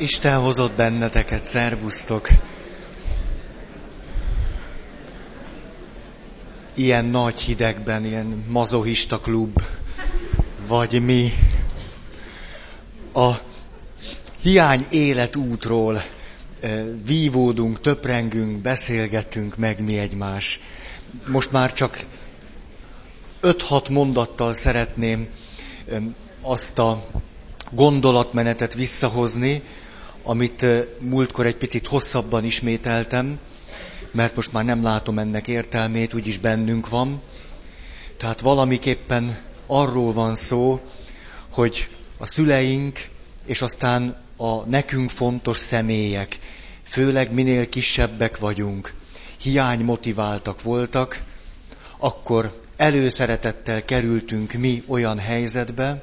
Isten hozott benneteket, szervusztok! Ilyen nagy hidegben, ilyen mazohista klub, vagy mi. A hiány életútról eh, vívódunk, töprengünk, beszélgetünk meg mi egymás. Most már csak 5-6 mondattal szeretném azt a gondolatmenetet visszahozni, amit múltkor egy picit hosszabban ismételtem, mert most már nem látom ennek értelmét, úgyis bennünk van. Tehát valamiképpen arról van szó, hogy a szüleink, és aztán a nekünk fontos személyek, főleg minél kisebbek vagyunk, hiány motiváltak voltak, akkor előszeretettel kerültünk mi olyan helyzetbe,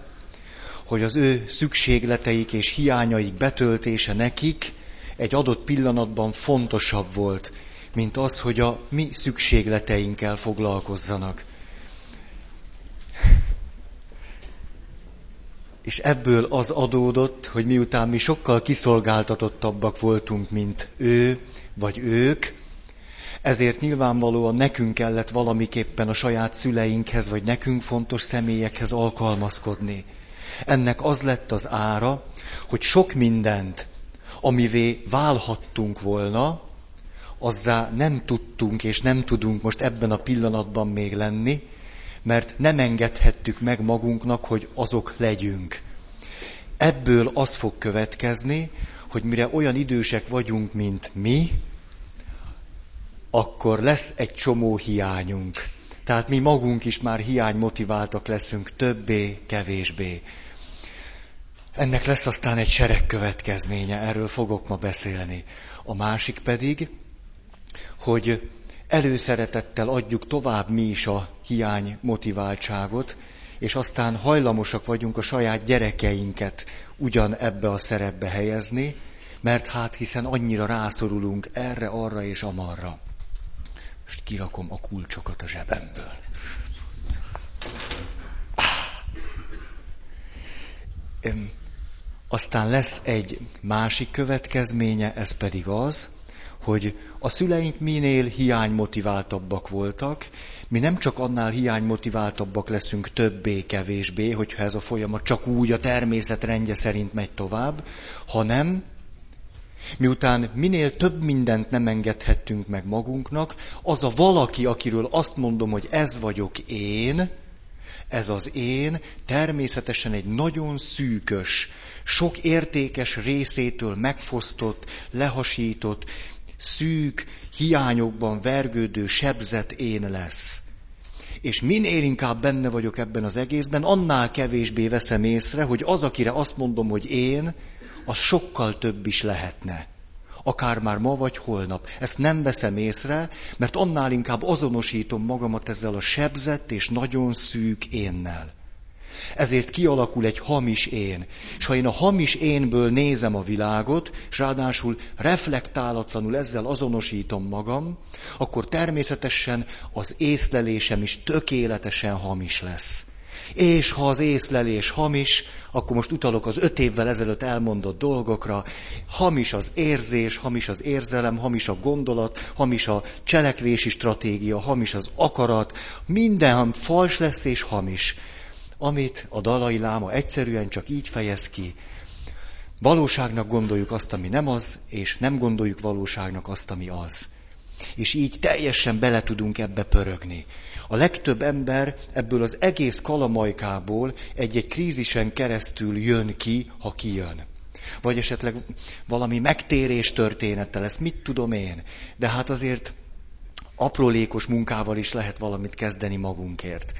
hogy az ő szükségleteik és hiányaik betöltése nekik egy adott pillanatban fontosabb volt, mint az, hogy a mi szükségleteinkkel foglalkozzanak. És ebből az adódott, hogy miután mi sokkal kiszolgáltatottabbak voltunk, mint ő vagy ők, ezért nyilvánvalóan nekünk kellett valamiképpen a saját szüleinkhez, vagy nekünk fontos személyekhez alkalmazkodni. Ennek az lett az ára, hogy sok mindent, amivé válhattunk volna, azzá nem tudtunk és nem tudunk most ebben a pillanatban még lenni, mert nem engedhettük meg magunknak, hogy azok legyünk. Ebből az fog következni, hogy mire olyan idősek vagyunk, mint mi, akkor lesz egy csomó hiányunk. Tehát mi magunk is már hiány motiváltak leszünk, többé, kevésbé. Ennek lesz aztán egy sereg következménye, erről fogok ma beszélni. A másik pedig, hogy előszeretettel adjuk tovább mi is a hiány motiváltságot, és aztán hajlamosak vagyunk a saját gyerekeinket ugyan ebbe a szerepbe helyezni, mert hát hiszen annyira rászorulunk erre, arra és amarra. Most kirakom a kulcsokat a zsebemből. Aztán lesz egy másik következménye, ez pedig az, hogy a szüleink minél hiánymotiváltabbak voltak, mi nem csak annál hiánymotiváltabbak leszünk többé-kevésbé, hogyha ez a folyamat csak úgy a természet rendje szerint megy tovább, hanem miután minél több mindent nem engedhettünk meg magunknak, az a valaki, akiről azt mondom, hogy ez vagyok én, ez az én természetesen egy nagyon szűkös, sok értékes részétől megfosztott, lehasított, szűk, hiányokban vergődő, sebzett én lesz. És minél inkább benne vagyok ebben az egészben, annál kevésbé veszem észre, hogy az, akire azt mondom, hogy én, az sokkal több is lehetne. Akár már ma vagy holnap. Ezt nem veszem észre, mert annál inkább azonosítom magamat ezzel a sebzett és nagyon szűk énnel. Ezért kialakul egy hamis én. És ha én a hamis énből nézem a világot, és ráadásul reflektálatlanul ezzel azonosítom magam, akkor természetesen az észlelésem is tökéletesen hamis lesz. És ha az észlelés hamis, akkor most utalok az öt évvel ezelőtt elmondott dolgokra, hamis az érzés, hamis az érzelem, hamis a gondolat, hamis a cselekvési stratégia, hamis az akarat, minden fals lesz és hamis amit a dalai láma egyszerűen csak így fejez ki. Valóságnak gondoljuk azt, ami nem az, és nem gondoljuk valóságnak azt, ami az. És így teljesen bele tudunk ebbe pörögni. A legtöbb ember ebből az egész kalamajkából egy-egy krízisen keresztül jön ki, ha kijön. Vagy esetleg valami megtérés története lesz, mit tudom én. De hát azért aprólékos munkával is lehet valamit kezdeni magunkért.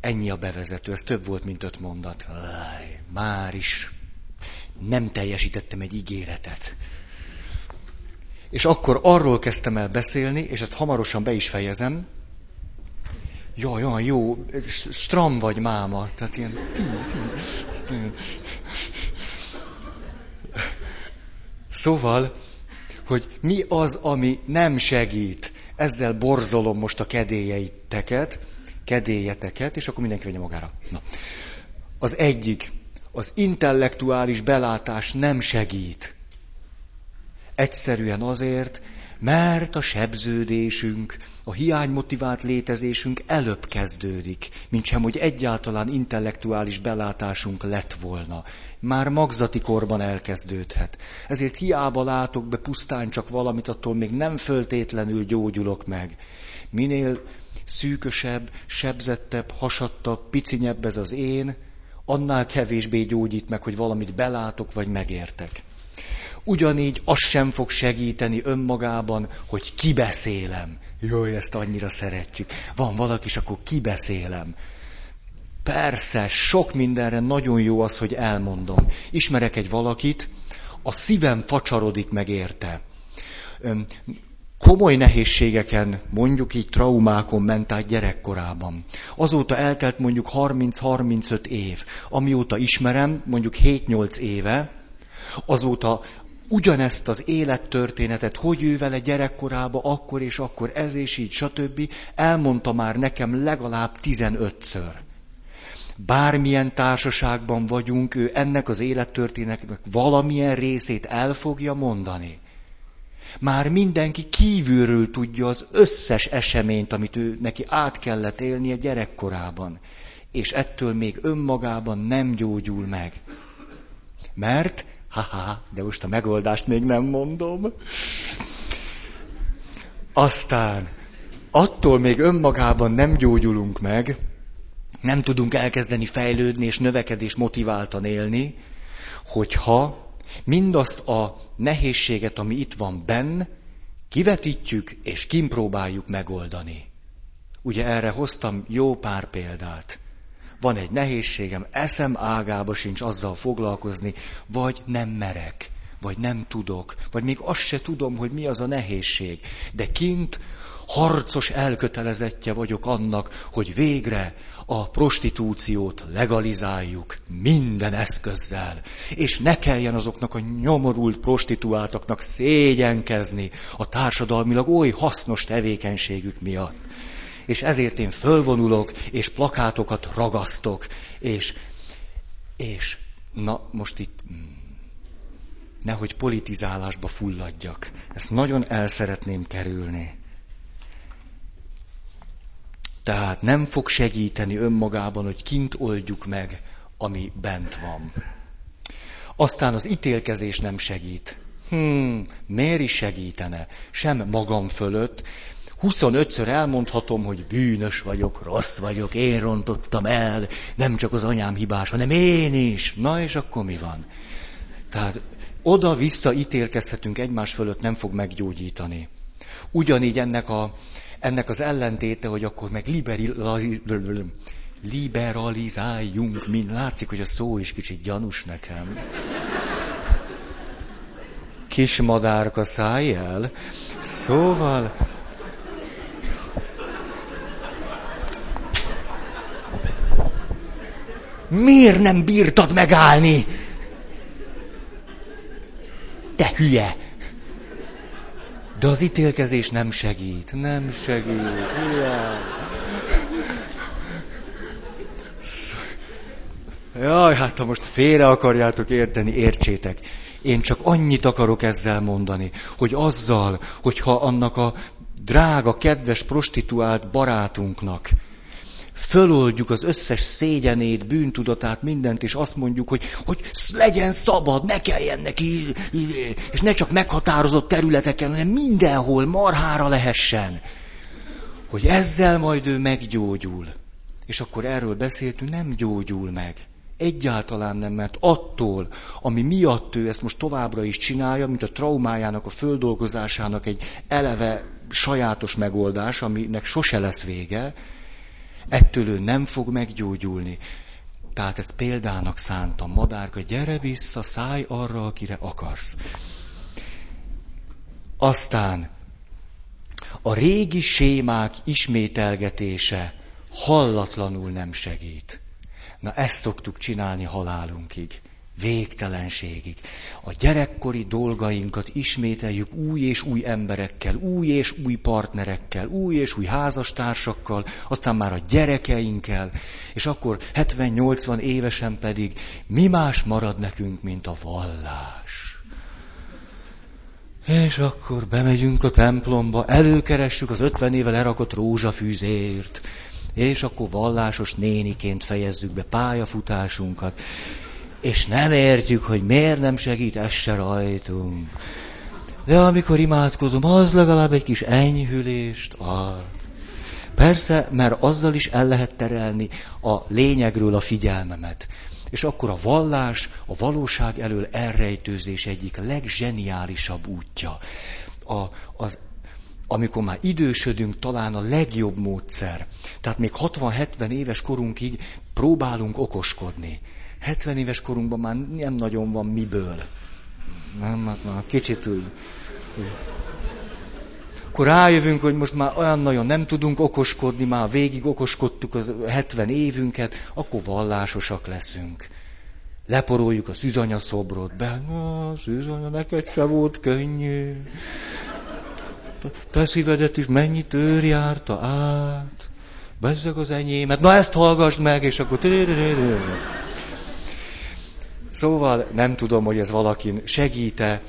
Ennyi a bevezető, ez több volt, mint öt mondat. Aj, már is nem teljesítettem egy ígéretet. És akkor arról kezdtem el beszélni, és ezt hamarosan be is fejezem. Jaj, jaj, jó, stram vagy máma. Tehát ilyen... Szóval, hogy mi az, ami nem segít. Ezzel borzolom most a kedélyeiteket kedélyeteket, és akkor mindenki vegye magára. Na. Az egyik, az intellektuális belátás nem segít. Egyszerűen azért, mert a sebződésünk, a hiánymotivált létezésünk előbb kezdődik, mint sem, hogy egyáltalán intellektuális belátásunk lett volna. Már magzati korban elkezdődhet. Ezért hiába látok be pusztán csak valamit, attól még nem föltétlenül gyógyulok meg. Minél szűkösebb, sebzettebb, hasadtabb, picinyebb ez az én, annál kevésbé gyógyít meg, hogy valamit belátok vagy megértek. Ugyanígy az sem fog segíteni önmagában, hogy kibeszélem. Jó, ezt annyira szeretjük. Van valaki, és akkor kibeszélem. Persze, sok mindenre nagyon jó az, hogy elmondom. Ismerek egy valakit, a szívem facsarodik meg érte. Komoly nehézségeken, mondjuk így traumákon ment át gyerekkorában. Azóta eltelt mondjuk 30-35 év. Amióta ismerem, mondjuk 7-8 éve, azóta ugyanezt az élettörténetet, hogy ő vele gyerekkorába, akkor és akkor ez és így, stb. elmondta már nekem legalább 15-ször. Bármilyen társaságban vagyunk, ő ennek az élettörténetnek valamilyen részét el fogja mondani. Már mindenki kívülről tudja az összes eseményt, amit ő neki át kellett élnie gyerekkorában. És ettől még önmagában nem gyógyul meg. Mert Haha, de most a megoldást még nem mondom. Aztán attól még önmagában nem gyógyulunk meg, nem tudunk elkezdeni fejlődni és növekedés motiváltan élni, hogyha mindazt a nehézséget, ami itt van benn, kivetítjük és kimpróbáljuk megoldani. Ugye erre hoztam jó pár példát van egy nehézségem, eszem ágába sincs azzal foglalkozni, vagy nem merek, vagy nem tudok, vagy még azt se tudom, hogy mi az a nehézség. De kint harcos elkötelezettje vagyok annak, hogy végre a prostitúciót legalizáljuk minden eszközzel, és ne kelljen azoknak a nyomorult prostituáltaknak szégyenkezni a társadalmilag oly hasznos tevékenységük miatt és ezért én fölvonulok, és plakátokat ragasztok, és, és, na most itt, hmm, nehogy politizálásba fulladjak. Ezt nagyon el szeretném kerülni. Tehát nem fog segíteni önmagában, hogy kint oldjuk meg, ami bent van. Aztán az ítélkezés nem segít. Hmm, miért is segítene? Sem magam fölött, 25-ször elmondhatom, hogy bűnös vagyok, rossz vagyok, én rontottam el, nem csak az anyám hibás, hanem én is. Na és akkor mi van? Tehát oda-vissza ítélkezhetünk egymás fölött, nem fog meggyógyítani. Ugyanígy ennek, a, ennek az ellentéte, hogy akkor meg liberalizáljunk, mint látszik, hogy a szó is kicsit gyanús nekem. Kis madárka szállj el. Szóval, Miért nem bírtad megállni? Te hülye! De az ítélkezés nem segít, nem segít. Hülye. Jaj, hát ha most félre akarjátok érteni, értsétek. Én csak annyit akarok ezzel mondani, hogy azzal, hogyha annak a drága, kedves prostituált barátunknak föloldjuk az összes szégyenét, bűntudatát, mindent, és azt mondjuk, hogy, hogy legyen szabad, ne kelljen neki, és ne csak meghatározott területeken, hanem mindenhol marhára lehessen. Hogy ezzel majd ő meggyógyul. És akkor erről beszéltünk, nem gyógyul meg. Egyáltalán nem, mert attól, ami miatt ő ezt most továbbra is csinálja, mint a traumájának, a földolgozásának egy eleve sajátos megoldás, aminek sose lesz vége, ettől ő nem fog meggyógyulni. Tehát ezt példának szántam. Madárka, gyere vissza, szállj arra, akire akarsz. Aztán a régi sémák ismételgetése hallatlanul nem segít. Na ezt szoktuk csinálni halálunkig. Végtelenségig. A gyerekkori dolgainkat ismételjük új és új emberekkel, új és új partnerekkel, új és új házastársakkal, aztán már a gyerekeinkkel, és akkor 70-80 évesen pedig mi más marad nekünk, mint a vallás. És akkor bemegyünk a templomba, előkeressük az 50 éve lerakott rózsafűzért, és akkor vallásos néniként fejezzük be pályafutásunkat, és nem értjük, hogy miért nem segít ez se rajtunk. De amikor imádkozom, az legalább egy kis enyhülést ad. Persze, mert azzal is el lehet terelni a lényegről a figyelmemet. És akkor a vallás, a valóság elől elrejtőzés egyik legzseniálisabb útja. A, az, amikor már idősödünk, talán a legjobb módszer. Tehát még 60-70 éves korunkig próbálunk okoskodni. 70 éves korunkban már nem nagyon van miből. Nem, hát már kicsit úgy. Akkor rájövünk, hogy most már olyan nagyon nem tudunk okoskodni, már végig okoskodtuk az 70 évünket, akkor vallásosak leszünk. Leporoljuk a szűzanya szobrot, be, na, szűzanya, neked se volt könnyű. Te szívedet is mennyi tör járta át. Bezzeg az enyémet. Na ezt hallgassd meg, és akkor... Szóval nem tudom, hogy ez valakin segíte.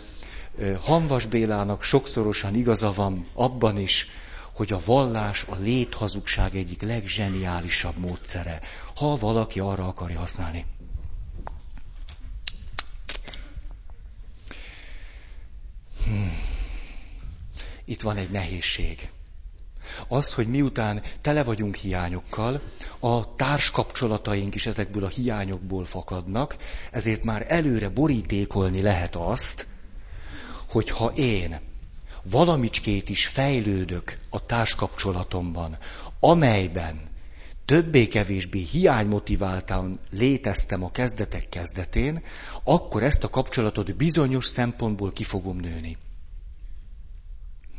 Hanvas Bélának sokszorosan igaza van abban is, hogy a vallás a léthazugság egyik legzseniálisabb módszere, ha valaki arra akarja használni. Hmm. Itt van egy nehézség. Az, hogy miután tele vagyunk hiányokkal, a társkapcsolataink is ezekből a hiányokból fakadnak, ezért már előre borítékolni lehet azt, hogy ha én valamicskét is fejlődök a társkapcsolatomban, amelyben többé-kevésbé hiánymotiváltan léteztem a kezdetek kezdetén, akkor ezt a kapcsolatot bizonyos szempontból ki fogom nőni.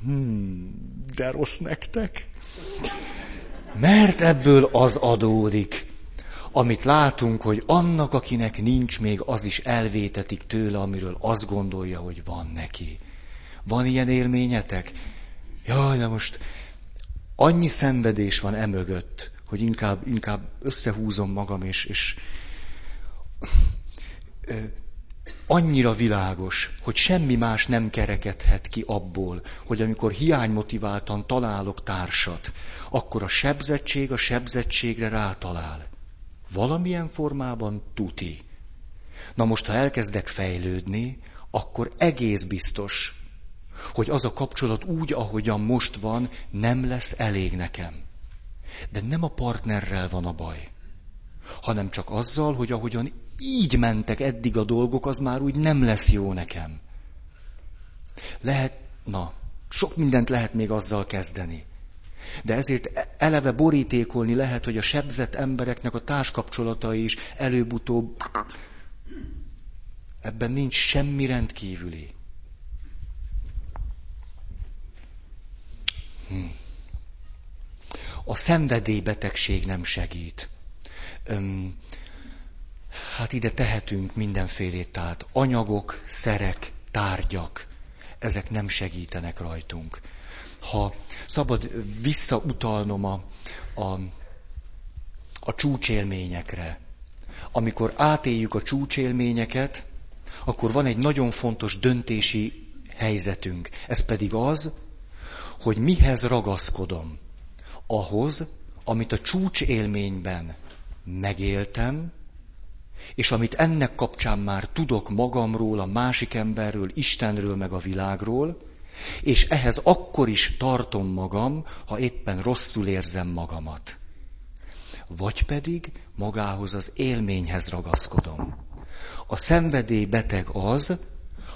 Hmm, de rossz nektek. Mert ebből az adódik, amit látunk, hogy annak, akinek nincs még, az is elvétetik tőle, amiről azt gondolja, hogy van neki. Van ilyen élményetek? Jaj, de most annyi szenvedés van emögött, hogy inkább, inkább összehúzom magam, és, és annyira világos, hogy semmi más nem kerekedhet ki abból, hogy amikor hiánymotiváltan találok társat, akkor a sebzettség a sebzettségre rátalál. Valamilyen formában tuti. Na most, ha elkezdek fejlődni, akkor egész biztos, hogy az a kapcsolat úgy, ahogyan most van, nem lesz elég nekem. De nem a partnerrel van a baj, hanem csak azzal, hogy ahogyan így mentek eddig a dolgok, az már úgy nem lesz jó nekem. Lehet, na, sok mindent lehet még azzal kezdeni. De ezért e- eleve borítékolni lehet, hogy a sebzett embereknek a társkapcsolatai is előbb-utóbb ebben nincs semmi rendkívüli. Hm. A szenvedélybetegség nem segít. Öm, hát ide tehetünk mindenfélét, tehát anyagok, szerek, tárgyak, ezek nem segítenek rajtunk. Ha szabad visszautalnom a, a, a csúcsélményekre, amikor átéljük a csúcsélményeket, akkor van egy nagyon fontos döntési helyzetünk. Ez pedig az, hogy mihez ragaszkodom. Ahhoz, amit a csúcsélményben megéltem, és amit ennek kapcsán már tudok magamról, a másik emberről, Istenről, meg a világról, és ehhez akkor is tartom magam, ha éppen rosszul érzem magamat. Vagy pedig magához az élményhez ragaszkodom. A szenvedély beteg az,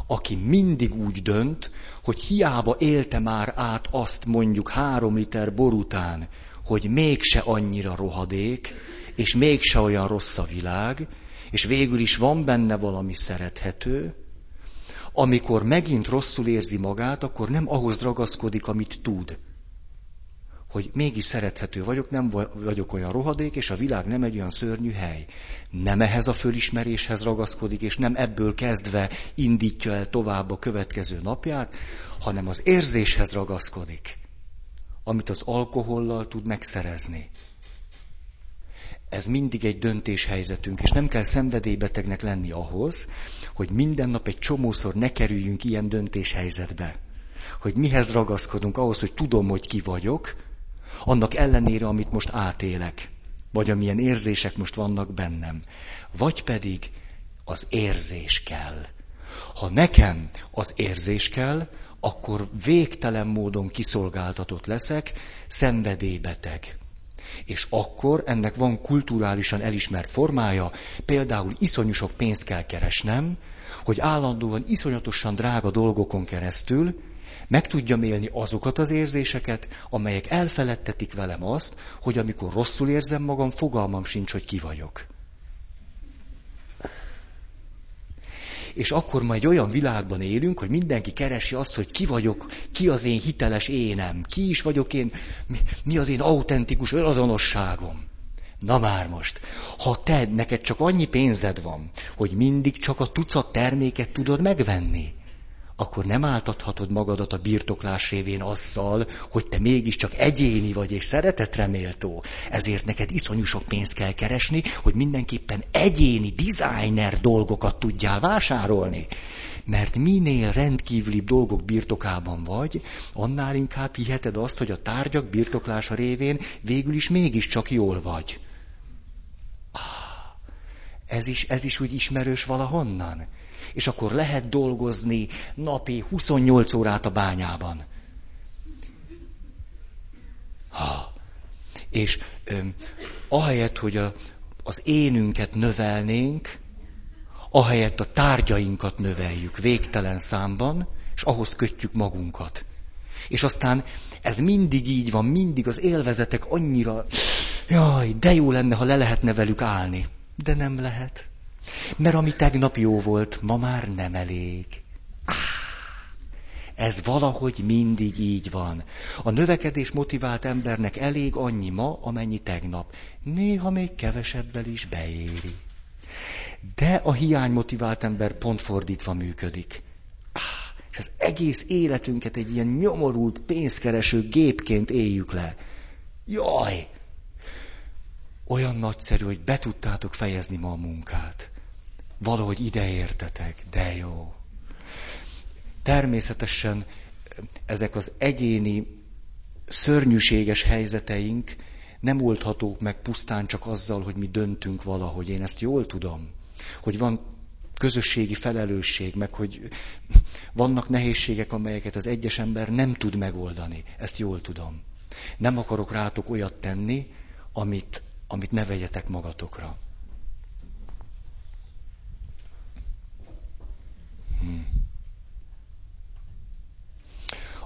aki mindig úgy dönt, hogy hiába élte már át azt mondjuk három liter bor után, hogy mégse annyira rohadék, és mégse olyan rossz a világ, és végül is van benne valami szerethető, amikor megint rosszul érzi magát, akkor nem ahhoz ragaszkodik, amit tud, hogy mégis szerethető vagyok, nem vagyok olyan rohadék, és a világ nem egy olyan szörnyű hely. Nem ehhez a fölismeréshez ragaszkodik, és nem ebből kezdve indítja el tovább a következő napját, hanem az érzéshez ragaszkodik, amit az alkohollal tud megszerezni. Ez mindig egy döntéshelyzetünk, és nem kell szenvedélybetegnek lenni ahhoz, hogy minden nap egy csomószor ne kerüljünk ilyen döntéshelyzetbe. Hogy mihez ragaszkodunk ahhoz, hogy tudom, hogy ki vagyok, annak ellenére, amit most átélek, vagy amilyen érzések most vannak bennem. Vagy pedig az érzés kell. Ha nekem az érzés kell, akkor végtelen módon kiszolgáltatott leszek, szenvedélybeteg. És akkor ennek van kulturálisan elismert formája, például iszonyú sok pénzt kell keresnem, hogy állandóan iszonyatosan drága dolgokon keresztül meg tudjam élni azokat az érzéseket, amelyek elfeledtetik velem azt, hogy amikor rosszul érzem magam, fogalmam sincs, hogy ki vagyok. És akkor majd olyan világban élünk, hogy mindenki keresi azt, hogy ki vagyok, ki az én hiteles énem, ki is vagyok én, mi, mi az én autentikus önazonosságom. Na már most, ha te, neked csak annyi pénzed van, hogy mindig csak a tucat terméket tudod megvenni, akkor nem áltathatod magadat a birtoklás révén azzal, hogy te mégiscsak egyéni vagy és szeretetreméltó. Ezért neked iszonyú sok pénzt kell keresni, hogy mindenképpen egyéni designer dolgokat tudjál vásárolni. Mert minél rendkívülibb dolgok birtokában vagy, annál inkább hiheted azt, hogy a tárgyak birtoklása révén végül is mégiscsak jól vagy. Ah, ez is, ez is úgy ismerős valahonnan és akkor lehet dolgozni napi 28 órát a bányában. Ha. És öm, ahelyett, hogy a, az énünket növelnénk, ahelyett a tárgyainkat növeljük végtelen számban, és ahhoz kötjük magunkat. És aztán ez mindig így van, mindig az élvezetek annyira, jaj, de jó lenne, ha le lehetne velük állni. De nem lehet. Mert ami tegnap jó volt, ma már nem elég. Ah, ez valahogy mindig így van. A növekedés motivált embernek elég annyi ma, amennyi tegnap. Néha még kevesebbel is beéri. De a hiány motivált ember pont fordítva működik. Ah, és az egész életünket egy ilyen nyomorult, pénzkereső gépként éljük le. Jaj! Olyan nagyszerű, hogy be tudtátok fejezni ma a munkát. Valahogy ide értetek, de jó. Természetesen ezek az egyéni, szörnyűséges helyzeteink nem oldhatók meg pusztán csak azzal, hogy mi döntünk valahogy. Én ezt jól tudom, hogy van közösségi felelősség, meg hogy vannak nehézségek, amelyeket az egyes ember nem tud megoldani. Ezt jól tudom. Nem akarok rátok olyat tenni, amit, amit ne vegyetek magatokra.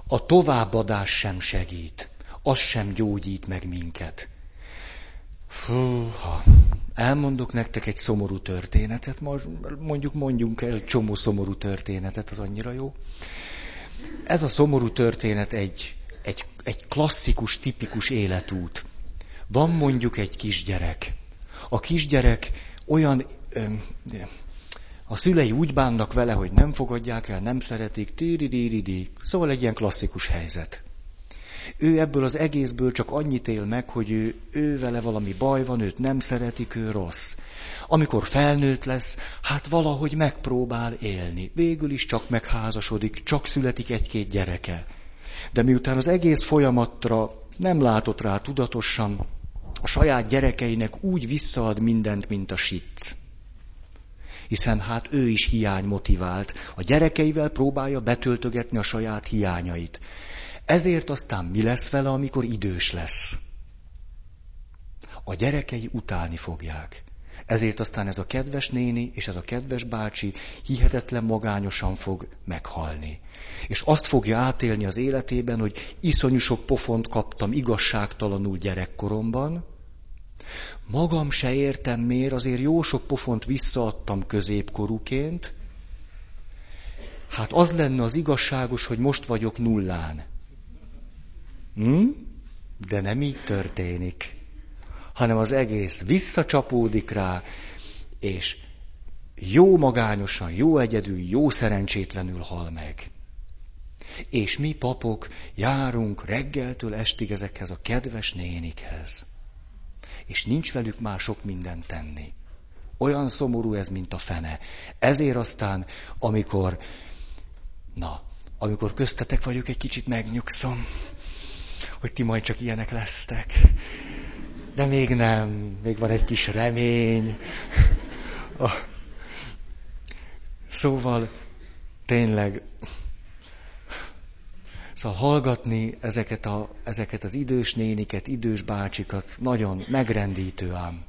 A továbbadás sem segít, az sem gyógyít meg minket. Fúha. Elmondok nektek egy szomorú történetet, mondjuk mondjunk el egy csomó szomorú történetet, az annyira jó. Ez a szomorú történet egy, egy, egy klasszikus, tipikus életút. Van mondjuk egy kisgyerek. A kisgyerek olyan, a szülei úgy bánnak vele, hogy nem fogadják el, nem szeretik, tíriríridik. Szóval egy ilyen klasszikus helyzet. Ő ebből az egészből csak annyit él meg, hogy ő, ő vele valami baj van, őt nem szeretik, ő rossz. Amikor felnőtt lesz, hát valahogy megpróbál élni. Végül is csak megházasodik, csak születik egy-két gyereke. De miután az egész folyamatra nem látott rá tudatosan, a saját gyerekeinek úgy visszaad mindent, mint a sitc hiszen hát ő is hiány motivált. A gyerekeivel próbálja betöltögetni a saját hiányait. Ezért aztán mi lesz vele, amikor idős lesz? A gyerekei utálni fogják. Ezért aztán ez a kedves néni és ez a kedves bácsi hihetetlen magányosan fog meghalni. És azt fogja átélni az életében, hogy iszonyú sok pofont kaptam igazságtalanul gyerekkoromban, Magam se értem miért, azért jó sok pofont visszaadtam középkorúként. Hát az lenne az igazságos, hogy most vagyok nullán. Hm? De nem így történik, hanem az egész visszacsapódik rá, és jó magányosan, jó egyedül, jó szerencsétlenül hal meg. És mi papok járunk reggeltől estig ezekhez a kedves nénikhez. És nincs velük már sok mindent tenni. Olyan szomorú ez, mint a fene. Ezért aztán, amikor, na, amikor köztetek vagyok, egy kicsit megnyugszom, hogy ti majd csak ilyenek lesztek. De még nem, még van egy kis remény. Szóval tényleg, szóval hallgatni ezeket, a, ezeket az idős néniket, idős bácsikat nagyon megrendítő ám.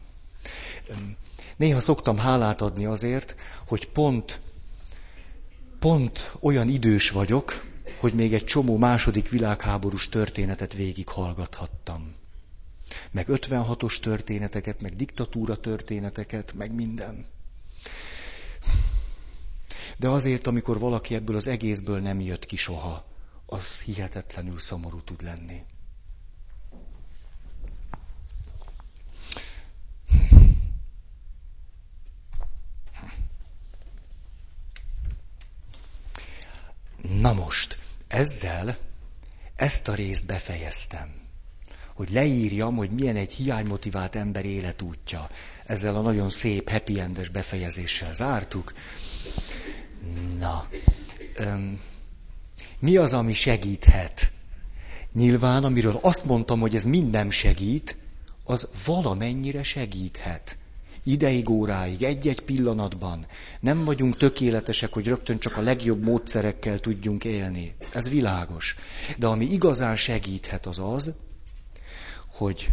Néha szoktam hálát adni azért, hogy pont, pont olyan idős vagyok, hogy még egy csomó második világháborús történetet végighallgathattam. Meg 56-os történeteket, meg diktatúra történeteket, meg minden. De azért, amikor valaki ebből az egészből nem jött ki soha, az hihetetlenül szomorú tud lenni. Na most, ezzel ezt a részt befejeztem. Hogy leírjam, hogy milyen egy hiánymotivált ember életútja. Ezzel a nagyon szép, happy endes befejezéssel zártuk. Na, öm, mi az, ami segíthet? Nyilván, amiről azt mondtam, hogy ez minden segít, az valamennyire segíthet. Ideig, óráig, egy-egy pillanatban. Nem vagyunk tökéletesek, hogy rögtön csak a legjobb módszerekkel tudjunk élni. Ez világos. De ami igazán segíthet az az, hogy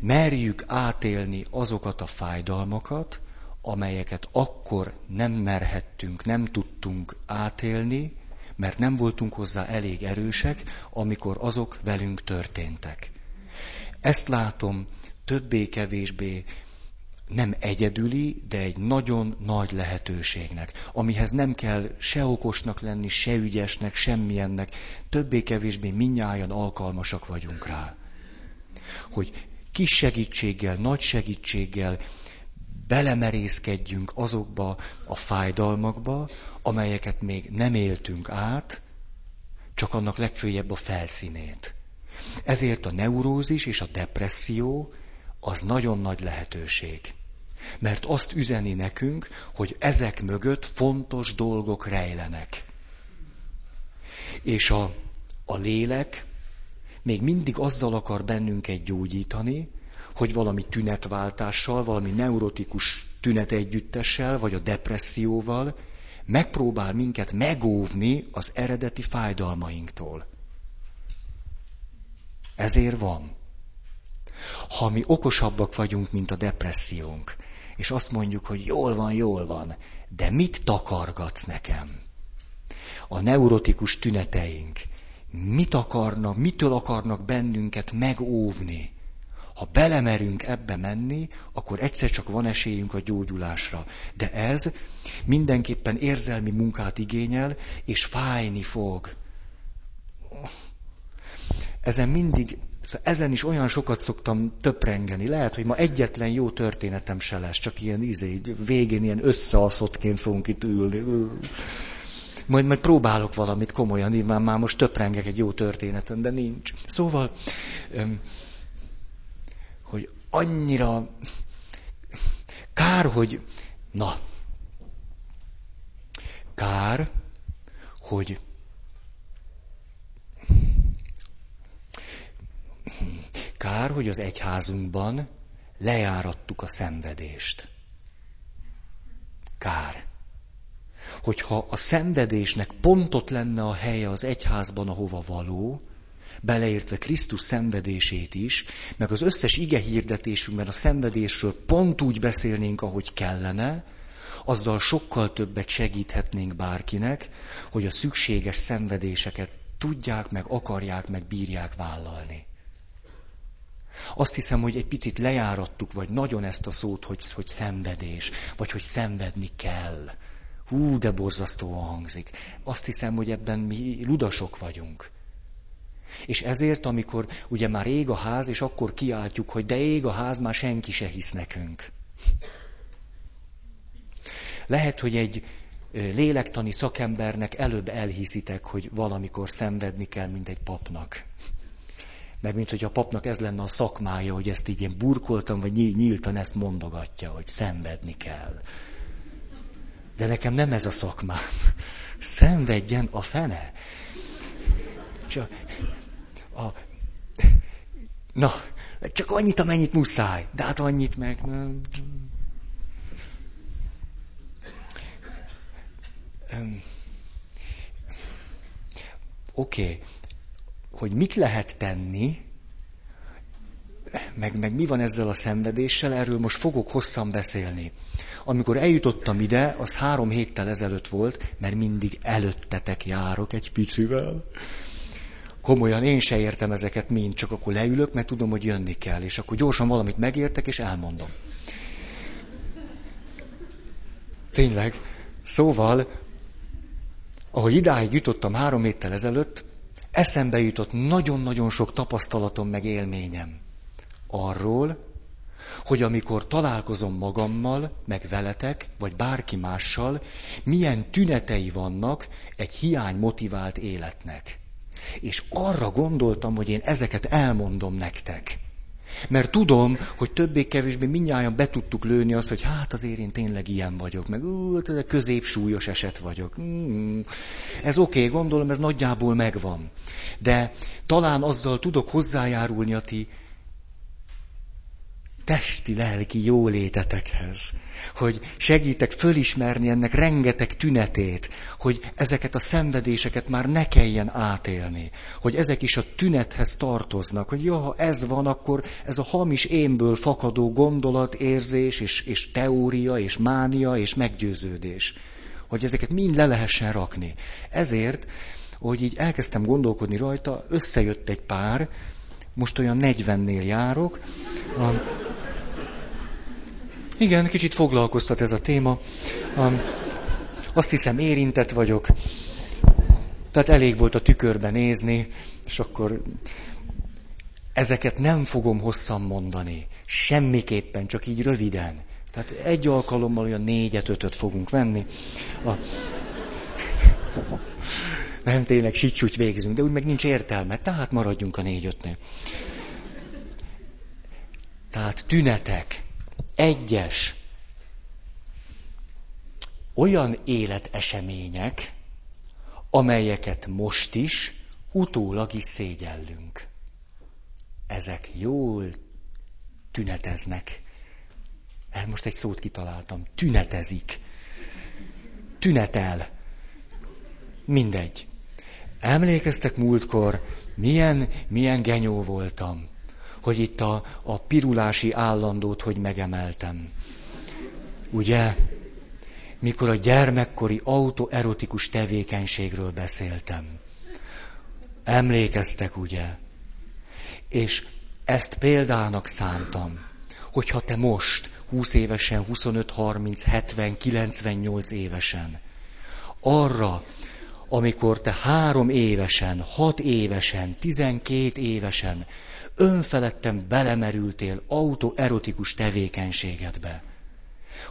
merjük átélni azokat a fájdalmakat, amelyeket akkor nem merhettünk, nem tudtunk átélni, mert nem voltunk hozzá elég erősek, amikor azok velünk történtek. Ezt látom többé-kevésbé nem egyedüli, de egy nagyon nagy lehetőségnek, amihez nem kell se okosnak lenni, se ügyesnek, semmilyennek, többé-kevésbé minnyáján alkalmasak vagyunk rá. Hogy kis segítséggel, nagy segítséggel belemerészkedjünk azokba a fájdalmakba, amelyeket még nem éltünk át, csak annak legfőjebb a felszínét. Ezért a neurózis és a depresszió az nagyon nagy lehetőség. Mert azt üzeni nekünk, hogy ezek mögött fontos dolgok rejlenek. És a, a lélek még mindig azzal akar bennünket gyógyítani, hogy valami tünetváltással, valami neurotikus tünet együttessel, vagy a depresszióval megpróbál minket megóvni az eredeti fájdalmainktól. Ezért van. Ha mi okosabbak vagyunk, mint a depressziónk, és azt mondjuk, hogy jól van, jól van, de mit takargatsz nekem? A neurotikus tüneteink mit akarnak, mitől akarnak bennünket megóvni? Ha belemerünk ebbe menni, akkor egyszer csak van esélyünk a gyógyulásra. De ez mindenképpen érzelmi munkát igényel, és fájni fog. Ezen mindig, szóval ezen is olyan sokat szoktam töprengeni. Lehet, hogy ma egyetlen jó történetem se lesz, csak ilyen izé, végén ilyen összeaszottként fogunk itt ülni. Majd, majd próbálok valamit komolyan, nyilván már most töprengek egy jó történeten, de nincs. Szóval, hogy annyira kár, hogy na, kár, hogy kár, hogy az egyházunkban lejárattuk a szenvedést. Kár. Hogyha a szenvedésnek pontot lenne a helye az egyházban, ahova való, beleértve Krisztus szenvedését is, meg az összes ige hirdetésünkben a szenvedésről pont úgy beszélnénk, ahogy kellene, azzal sokkal többet segíthetnénk bárkinek, hogy a szükséges szenvedéseket tudják, meg akarják, meg bírják vállalni. Azt hiszem, hogy egy picit lejárattuk, vagy nagyon ezt a szót, hogy, hogy szenvedés, vagy hogy szenvedni kell. Hú, de borzasztóan hangzik. Azt hiszem, hogy ebben mi ludasok vagyunk. És ezért, amikor ugye már ég a ház, és akkor kiáltjuk, hogy de ég a ház, már senki se hisz nekünk. Lehet, hogy egy lélektani szakembernek előbb elhiszitek, hogy valamikor szenvedni kell, mint egy papnak. Mert mint hogy a papnak ez lenne a szakmája, hogy ezt így én burkoltam, vagy nyíltan ezt mondogatja, hogy szenvedni kell. De nekem nem ez a szakmám. Szenvedjen a fene. Csak a... Na, csak annyit, amennyit muszáj. De hát annyit meg nem. Oké, okay. hogy mit lehet tenni, meg, meg mi van ezzel a szenvedéssel, erről most fogok hosszan beszélni. Amikor eljutottam ide, az három héttel ezelőtt volt, mert mindig előttetek járok egy picivel. Komolyan én se értem ezeket mind, csak akkor leülök, mert tudom, hogy jönni kell, és akkor gyorsan valamit megértek, és elmondom. Tényleg. Szóval, ahogy idáig jutottam három héttel ezelőtt, eszembe jutott nagyon-nagyon sok tapasztalatom meg élményem arról, hogy amikor találkozom magammal, meg veletek, vagy bárki mással, milyen tünetei vannak egy hiány motivált életnek. És arra gondoltam, hogy én ezeket elmondom nektek. Mert tudom, hogy többé-kevésbé mindnyáján be tudtuk lőni azt, hogy hát azért én tényleg ilyen vagyok, meg ú, ez középsúlyos eset vagyok. Mm, ez oké, okay, gondolom, ez nagyjából megvan. De talán azzal tudok hozzájárulni a ti testi-lelki jólétetekhez, hogy segítek fölismerni ennek rengeteg tünetét, hogy ezeket a szenvedéseket már ne kelljen átélni, hogy ezek is a tünethez tartoznak, hogy ja, ha ez van, akkor ez a hamis énből fakadó gondolat, érzés, és, és teória, és mánia, és meggyőződés, hogy ezeket mind le lehessen rakni. Ezért, hogy így elkezdtem gondolkodni rajta, összejött egy pár, most olyan 40-nél járok, a, igen, kicsit foglalkoztat ez a téma. Um, azt hiszem, érintett vagyok. Tehát elég volt a tükörbe nézni, és akkor ezeket nem fogom hosszan mondani. Semmiképpen, csak így röviden. Tehát egy alkalommal olyan négyet, ötöt fogunk venni. A... Nem tényleg sicsúgy végzünk, de úgy meg nincs értelme, tehát maradjunk a négy-ötnél. Tehát tünetek egyes olyan életesemények, amelyeket most is, utólag is szégyellünk. Ezek jól tüneteznek. El most egy szót kitaláltam. Tünetezik. Tünetel. Mindegy. Emlékeztek múltkor, milyen, milyen genyó voltam hogy itt a, a pirulási állandót hogy megemeltem. Ugye? Mikor a gyermekkori autoerotikus tevékenységről beszéltem. Emlékeztek, ugye? És ezt példának szántam, hogyha te most, 20 évesen, 25, 30, 70, 98 évesen, arra, amikor te három évesen, hat évesen, tizenkét évesen önfeledten belemerültél autoerotikus tevékenységedbe.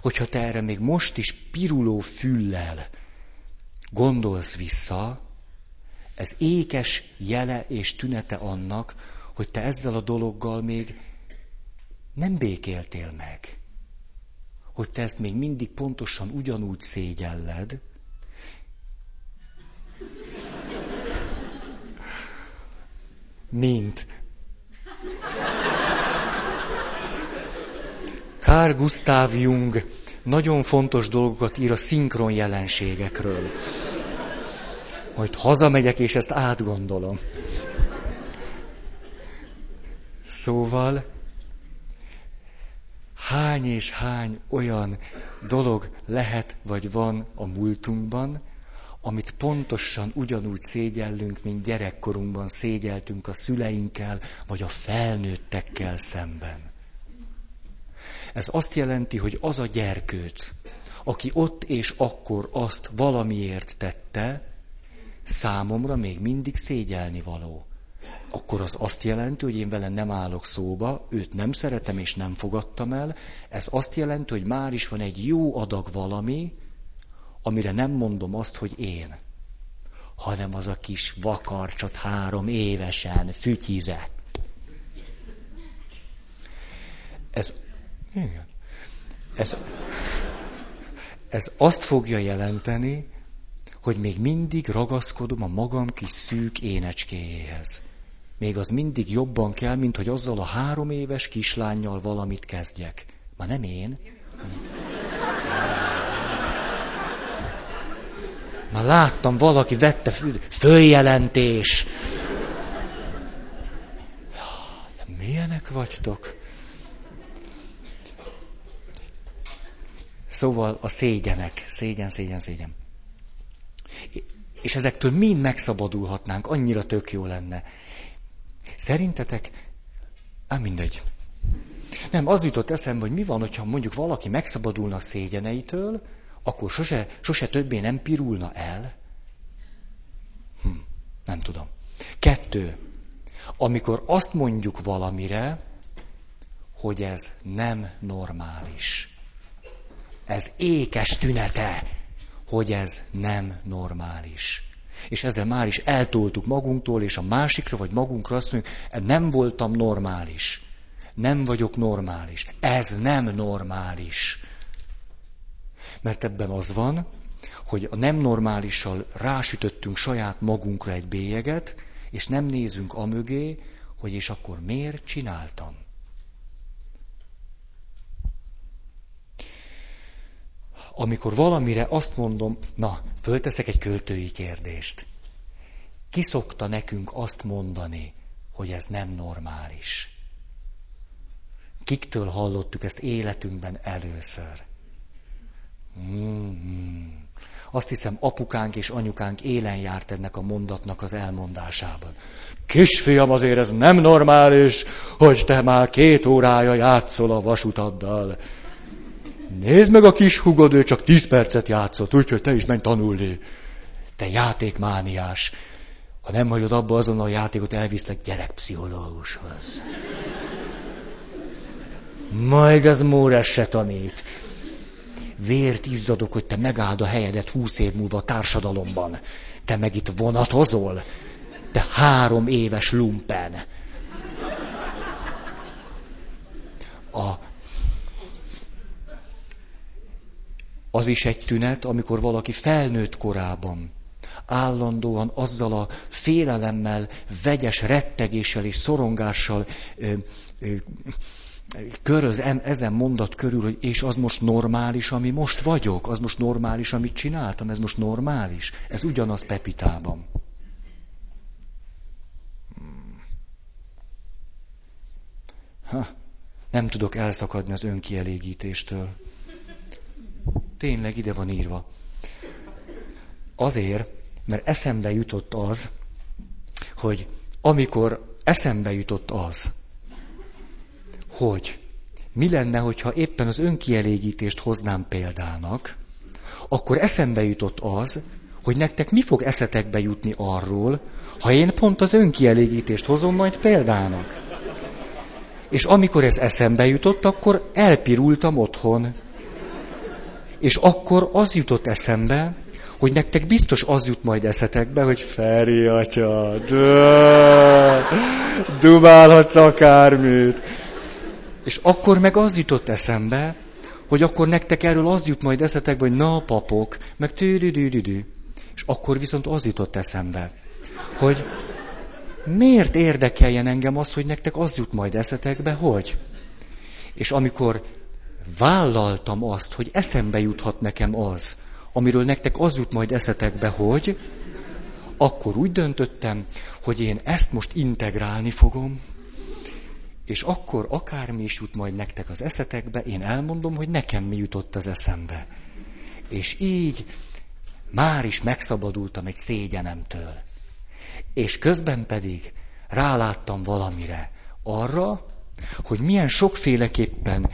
Hogyha te erre még most is piruló füllel gondolsz vissza, ez ékes jele és tünete annak, hogy te ezzel a dologgal még nem békéltél meg. Hogy te ezt még mindig pontosan ugyanúgy szégyelled, mint Carl Gustav Jung nagyon fontos dolgokat ír a szinkron jelenségekről. Majd hazamegyek, és ezt átgondolom. Szóval, hány és hány olyan dolog lehet vagy van a múltunkban, amit pontosan ugyanúgy szégyellünk, mint gyerekkorunkban szégyeltünk a szüleinkkel, vagy a felnőttekkel szemben. Ez azt jelenti, hogy az a gyerkőc, aki ott és akkor azt valamiért tette, számomra még mindig szégyelni való. akkor az azt jelenti, hogy én vele nem állok szóba, őt nem szeretem és nem fogadtam el. Ez azt jelenti, hogy már is van egy jó adag valami, amire nem mondom azt, hogy én, hanem az a kis vakarcsot három évesen fütyizett. Ez, igen, ez, ez azt fogja jelenteni, hogy még mindig ragaszkodom a magam kis szűk énecskéjéhez. Még az mindig jobban kell, mint hogy azzal a három éves kislányjal valamit kezdjek. Már nem én. Már láttam, valaki vette följelentés. Milyenek vagytok? Szóval a szégyenek, szégyen, szégyen, szégyen. És ezektől mind megszabadulhatnánk, annyira tök jó lenne. Szerintetek, ám mindegy. Nem, az jutott eszembe, hogy mi van, hogyha mondjuk valaki megszabadulna a szégyeneitől, akkor sose, sose többé nem pirulna el. Hm, nem tudom. Kettő. Amikor azt mondjuk valamire, hogy ez nem normális. Ez ékes tünete, hogy ez nem normális. És ezzel már is eltoltuk magunktól, és a másikra vagy magunkra azt mondjuk, nem voltam normális. Nem vagyok normális. Ez nem normális. Mert ebben az van, hogy a nem normálissal rásütöttünk saját magunkra egy bélyeget, és nem nézünk amögé, hogy és akkor miért csináltam. amikor valamire azt mondom, na, fölteszek egy költői kérdést. Ki szokta nekünk azt mondani, hogy ez nem normális? Kiktől hallottuk ezt életünkben először? Azt hiszem, apukánk és anyukánk élen járt ennek a mondatnak az elmondásában. Kisfiam, azért ez nem normális, hogy te már két órája játszol a vasutaddal. Nézd meg a kis hugod, ő csak tíz percet játszott, úgyhogy te is menj tanulni. Te játékmániás. Ha nem hagyod abba azon a játékot, elviszlek gyerekpszichológushoz. Majd az Móres se tanít. Vért izzadok, hogy te megáld a helyedet húsz év múlva a társadalomban. Te meg itt vonatozol. Te három éves lumpen. A Az is egy tünet, amikor valaki felnőtt korában állandóan azzal a félelemmel, vegyes rettegéssel és szorongással ö, ö, köröz ezen mondat körül, hogy és az most normális, ami most vagyok, az most normális, amit csináltam, ez most normális. Ez ugyanaz Pepitában. Ha, nem tudok elszakadni az önkielégítéstől. Tényleg ide van írva. Azért, mert eszembe jutott az, hogy amikor eszembe jutott az, hogy mi lenne, hogyha éppen az önkielégítést hoznám példának, akkor eszembe jutott az, hogy nektek mi fog eszetekbe jutni arról, ha én pont az önkielégítést hozom majd példának. És amikor ez eszembe jutott, akkor elpirultam otthon. És akkor az jutott eszembe, hogy nektek biztos az jut majd eszetekbe, hogy Feri atya, dumálhatsz akármit. És akkor meg az jutott eszembe, hogy akkor nektek erről az jut majd eszetekbe, hogy na papok, meg tűdüdüdüdü. És akkor viszont az jutott eszembe, hogy miért érdekeljen engem az, hogy nektek az jut majd eszetekbe, hogy? És amikor vállaltam azt, hogy eszembe juthat nekem az, amiről nektek az jut majd eszetekbe, hogy akkor úgy döntöttem, hogy én ezt most integrálni fogom, és akkor akármi is jut majd nektek az eszetekbe, én elmondom, hogy nekem mi jutott az eszembe. És így már is megszabadultam egy szégyenemtől. És közben pedig ráláttam valamire, arra, hogy milyen sokféleképpen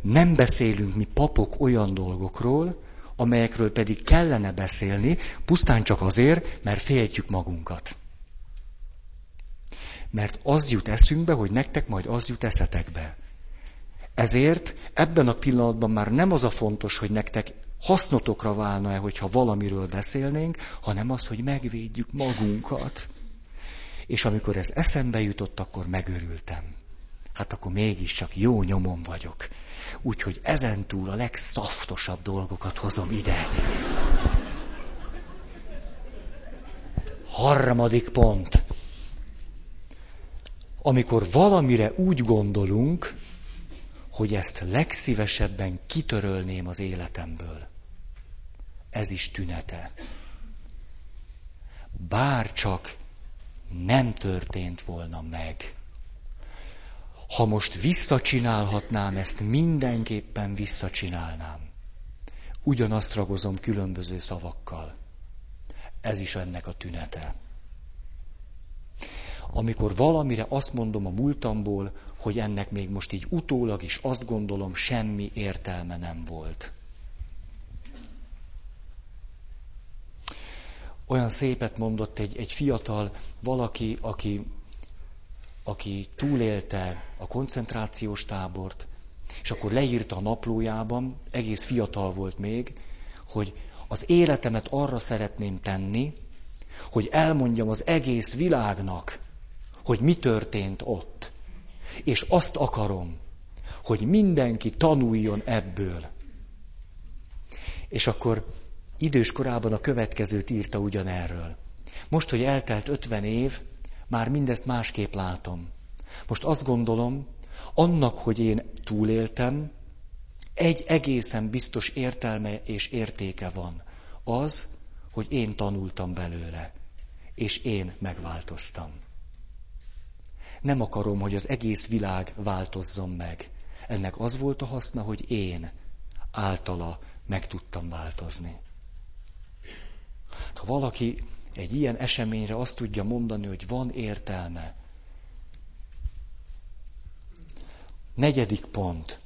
nem beszélünk mi papok olyan dolgokról, amelyekről pedig kellene beszélni, pusztán csak azért, mert féltjük magunkat. Mert az jut eszünkbe, hogy nektek majd az jut eszetekbe. Ezért ebben a pillanatban már nem az a fontos, hogy nektek hasznotokra válna-e, hogyha valamiről beszélnénk, hanem az, hogy megvédjük magunkat. És amikor ez eszembe jutott, akkor megörültem. Hát akkor mégiscsak jó nyomon vagyok. Úgyhogy ezentúl a legszaftosabb dolgokat hozom ide. Harmadik pont. Amikor valamire úgy gondolunk, hogy ezt legszívesebben kitörölném az életemből. Ez is tünete. Bár csak nem történt volna meg. Ha most visszacsinálhatnám, ezt mindenképpen visszacsinálnám. Ugyanazt ragozom különböző szavakkal. Ez is ennek a tünete. Amikor valamire azt mondom a múltamból, hogy ennek még most így utólag is azt gondolom, semmi értelme nem volt. Olyan szépet mondott egy, egy fiatal valaki, aki, aki túlélte a koncentrációs tábort, és akkor leírta a naplójában, egész fiatal volt még, hogy az életemet arra szeretném tenni, hogy elmondjam az egész világnak, hogy mi történt ott. És azt akarom, hogy mindenki tanuljon ebből. És akkor idős korában a következőt írta ugyanerről. Most, hogy eltelt 50 év, már mindezt másképp látom. Most azt gondolom, annak, hogy én túléltem, egy egészen biztos értelme és értéke van. Az, hogy én tanultam belőle, és én megváltoztam. Nem akarom, hogy az egész világ változzon meg. Ennek az volt a haszna, hogy én általa meg tudtam változni. Ha valaki egy ilyen eseményre azt tudja mondani, hogy van értelme. Negyedik pont.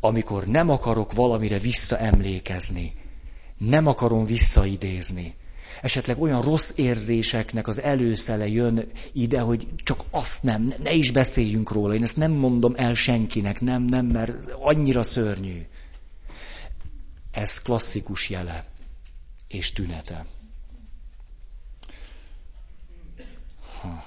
Amikor nem akarok valamire visszaemlékezni, nem akarom visszaidézni, esetleg olyan rossz érzéseknek az előszele jön ide, hogy csak azt nem, ne is beszéljünk róla, én ezt nem mondom el senkinek, nem, nem, mert annyira szörnyű. Ez klasszikus jele és tünete. Ha.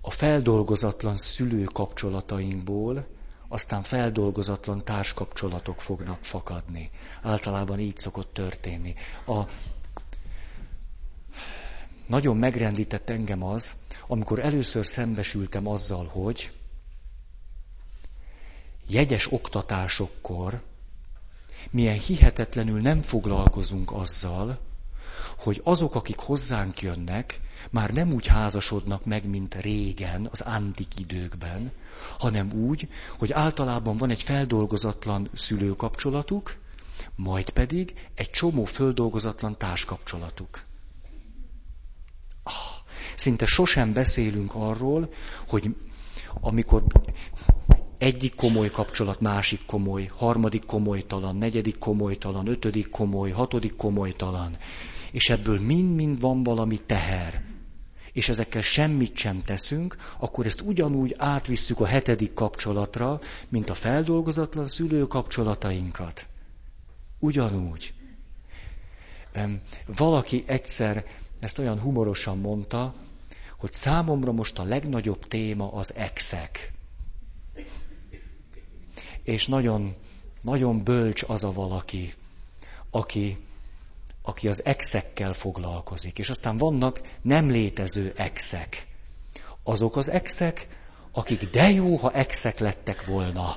A feldolgozatlan szülő kapcsolatainkból aztán feldolgozatlan társkapcsolatok fognak fakadni. Általában így szokott történni. A... Nagyon megrendített engem az, amikor először szembesültem azzal, hogy jegyes oktatásokkor milyen hihetetlenül nem foglalkozunk azzal, hogy azok, akik hozzánk jönnek, már nem úgy házasodnak meg, mint régen, az antik időkben, hanem úgy, hogy általában van egy feldolgozatlan szülőkapcsolatuk, majd pedig egy csomó földolgozatlan társkapcsolatuk. Ah, szinte sosem beszélünk arról, hogy amikor egyik komoly kapcsolat, másik komoly, harmadik komolytalan, negyedik komolytalan, ötödik komoly, hatodik komolytalan, és ebből mind-mind van valami teher és ezekkel semmit sem teszünk, akkor ezt ugyanúgy átvisszük a hetedik kapcsolatra, mint a feldolgozatlan szülő kapcsolatainkat. Ugyanúgy. Valaki egyszer ezt olyan humorosan mondta, hogy számomra most a legnagyobb téma az exek. És nagyon, nagyon bölcs az a valaki, aki aki az exekkel foglalkozik. És aztán vannak nem létező exek. Azok az exek, akik de jó, ha exek lettek volna.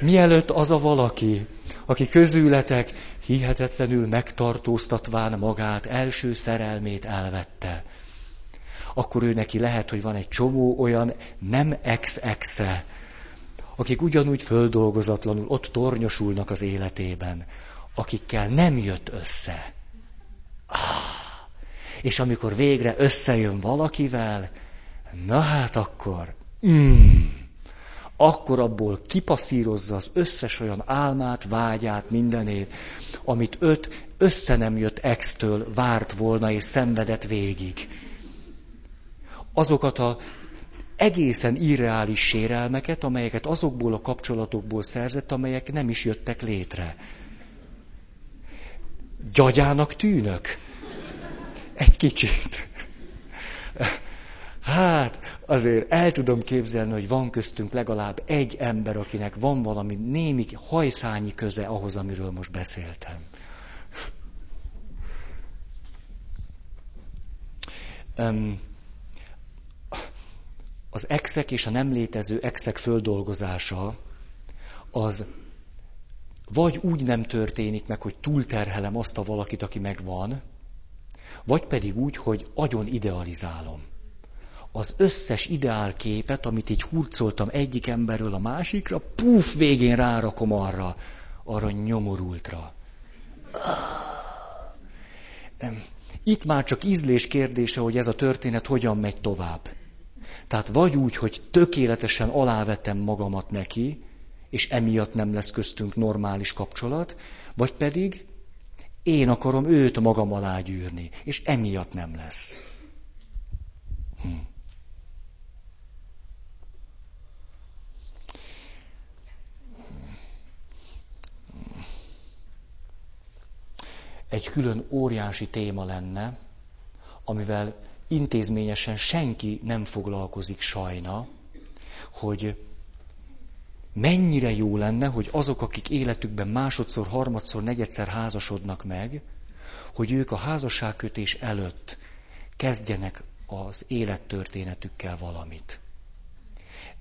Mielőtt az a valaki, aki közületek hihetetlenül megtartóztatván magát, első szerelmét elvette, akkor ő neki lehet, hogy van egy csomó olyan nem ex-exe, akik ugyanúgy földolgozatlanul ott tornyosulnak az életében, akikkel nem jött össze. Ah, és amikor végre összejön valakivel, na hát akkor, mm, akkor abból kipasszírozza az összes olyan álmát, vágyát, mindenét, amit öt össze nem jött extől várt volna és szenvedett végig. Azokat a egészen irreális sérelmeket, amelyeket azokból a kapcsolatokból szerzett, amelyek nem is jöttek létre. Gyagyának tűnök? Egy kicsit. Hát, azért el tudom képzelni, hogy van köztünk legalább egy ember, akinek van valami némi hajszányi köze ahhoz, amiről most beszéltem. Az exek és a nem létező exek földolgozása az vagy úgy nem történik meg, hogy túlterhelem azt a valakit, aki megvan, vagy pedig úgy, hogy agyon idealizálom. Az összes ideál képet, amit így hurcoltam egyik emberről a másikra, puf, végén rárakom arra, arra nyomorultra. Itt már csak ízlés kérdése, hogy ez a történet hogyan megy tovább. Tehát vagy úgy, hogy tökéletesen alávetem magamat neki, és emiatt nem lesz köztünk normális kapcsolat, vagy pedig én akarom őt magam alá gyűrni, és emiatt nem lesz. Hm. Egy külön óriási téma lenne, amivel intézményesen senki nem foglalkozik sajna, hogy mennyire jó lenne, hogy azok, akik életükben másodszor, harmadszor, negyedszer házasodnak meg, hogy ők a házasságkötés előtt kezdjenek az élettörténetükkel valamit.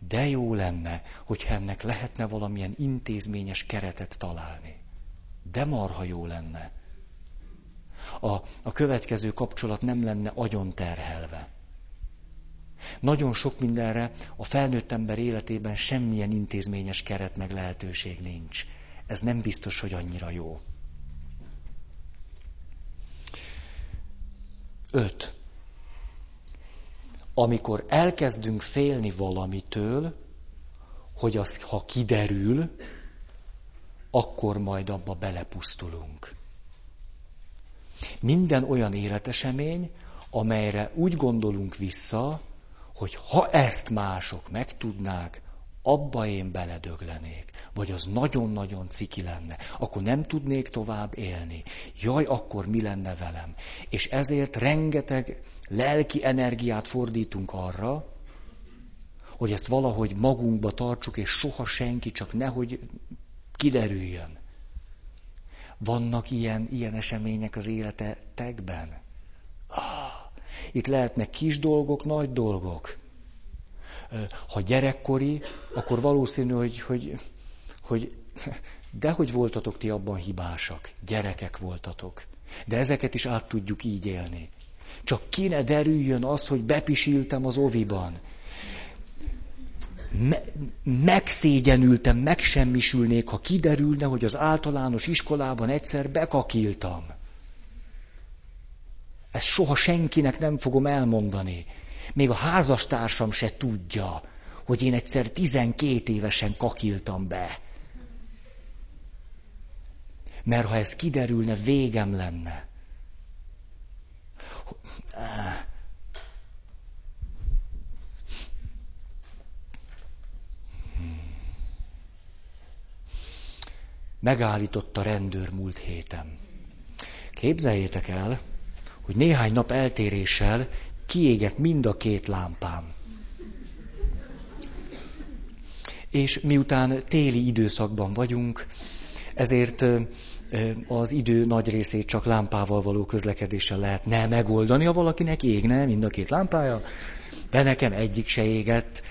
De jó lenne, hogy ennek lehetne valamilyen intézményes keretet találni. De marha jó lenne. A, a következő kapcsolat nem lenne agyon terhelve. Nagyon sok mindenre a felnőtt ember életében semmilyen intézményes keret meg lehetőség nincs. Ez nem biztos, hogy annyira jó. Öt. Amikor elkezdünk félni valamitől, hogy az, ha kiderül, akkor majd abba belepusztulunk. Minden olyan életesemény, amelyre úgy gondolunk vissza, hogy ha ezt mások megtudnák, abba én beledöglenék, vagy az nagyon-nagyon ciki lenne, akkor nem tudnék tovább élni. Jaj, akkor mi lenne velem? És ezért rengeteg lelki energiát fordítunk arra, hogy ezt valahogy magunkba tartsuk, és soha senki, csak nehogy kiderüljön. Vannak ilyen, ilyen események az életetekben? Itt lehetnek kis dolgok, nagy dolgok. Ha gyerekkori, akkor valószínű, hogy, hogy, hogy dehogy voltatok ti abban hibásak. Gyerekek voltatok. De ezeket is át tudjuk így élni. Csak ki ne derüljön az, hogy bepisiltem az oviban. Me- megszégyenültem, megsemmisülnék, ha kiderülne, hogy az általános iskolában egyszer bekakiltam. Ezt soha senkinek nem fogom elmondani. Még a házastársam se tudja, hogy én egyszer 12 évesen kakiltam be. Mert ha ez kiderülne, végem lenne. Megállított a rendőr múlt héten. Képzeljétek el, hogy néhány nap eltéréssel kiégett mind a két lámpám. És miután téli időszakban vagyunk, ezért az idő nagy részét csak lámpával való közlekedéssel lehetne megoldani, ha valakinek égne mind a két lámpája, de nekem egyik se égett,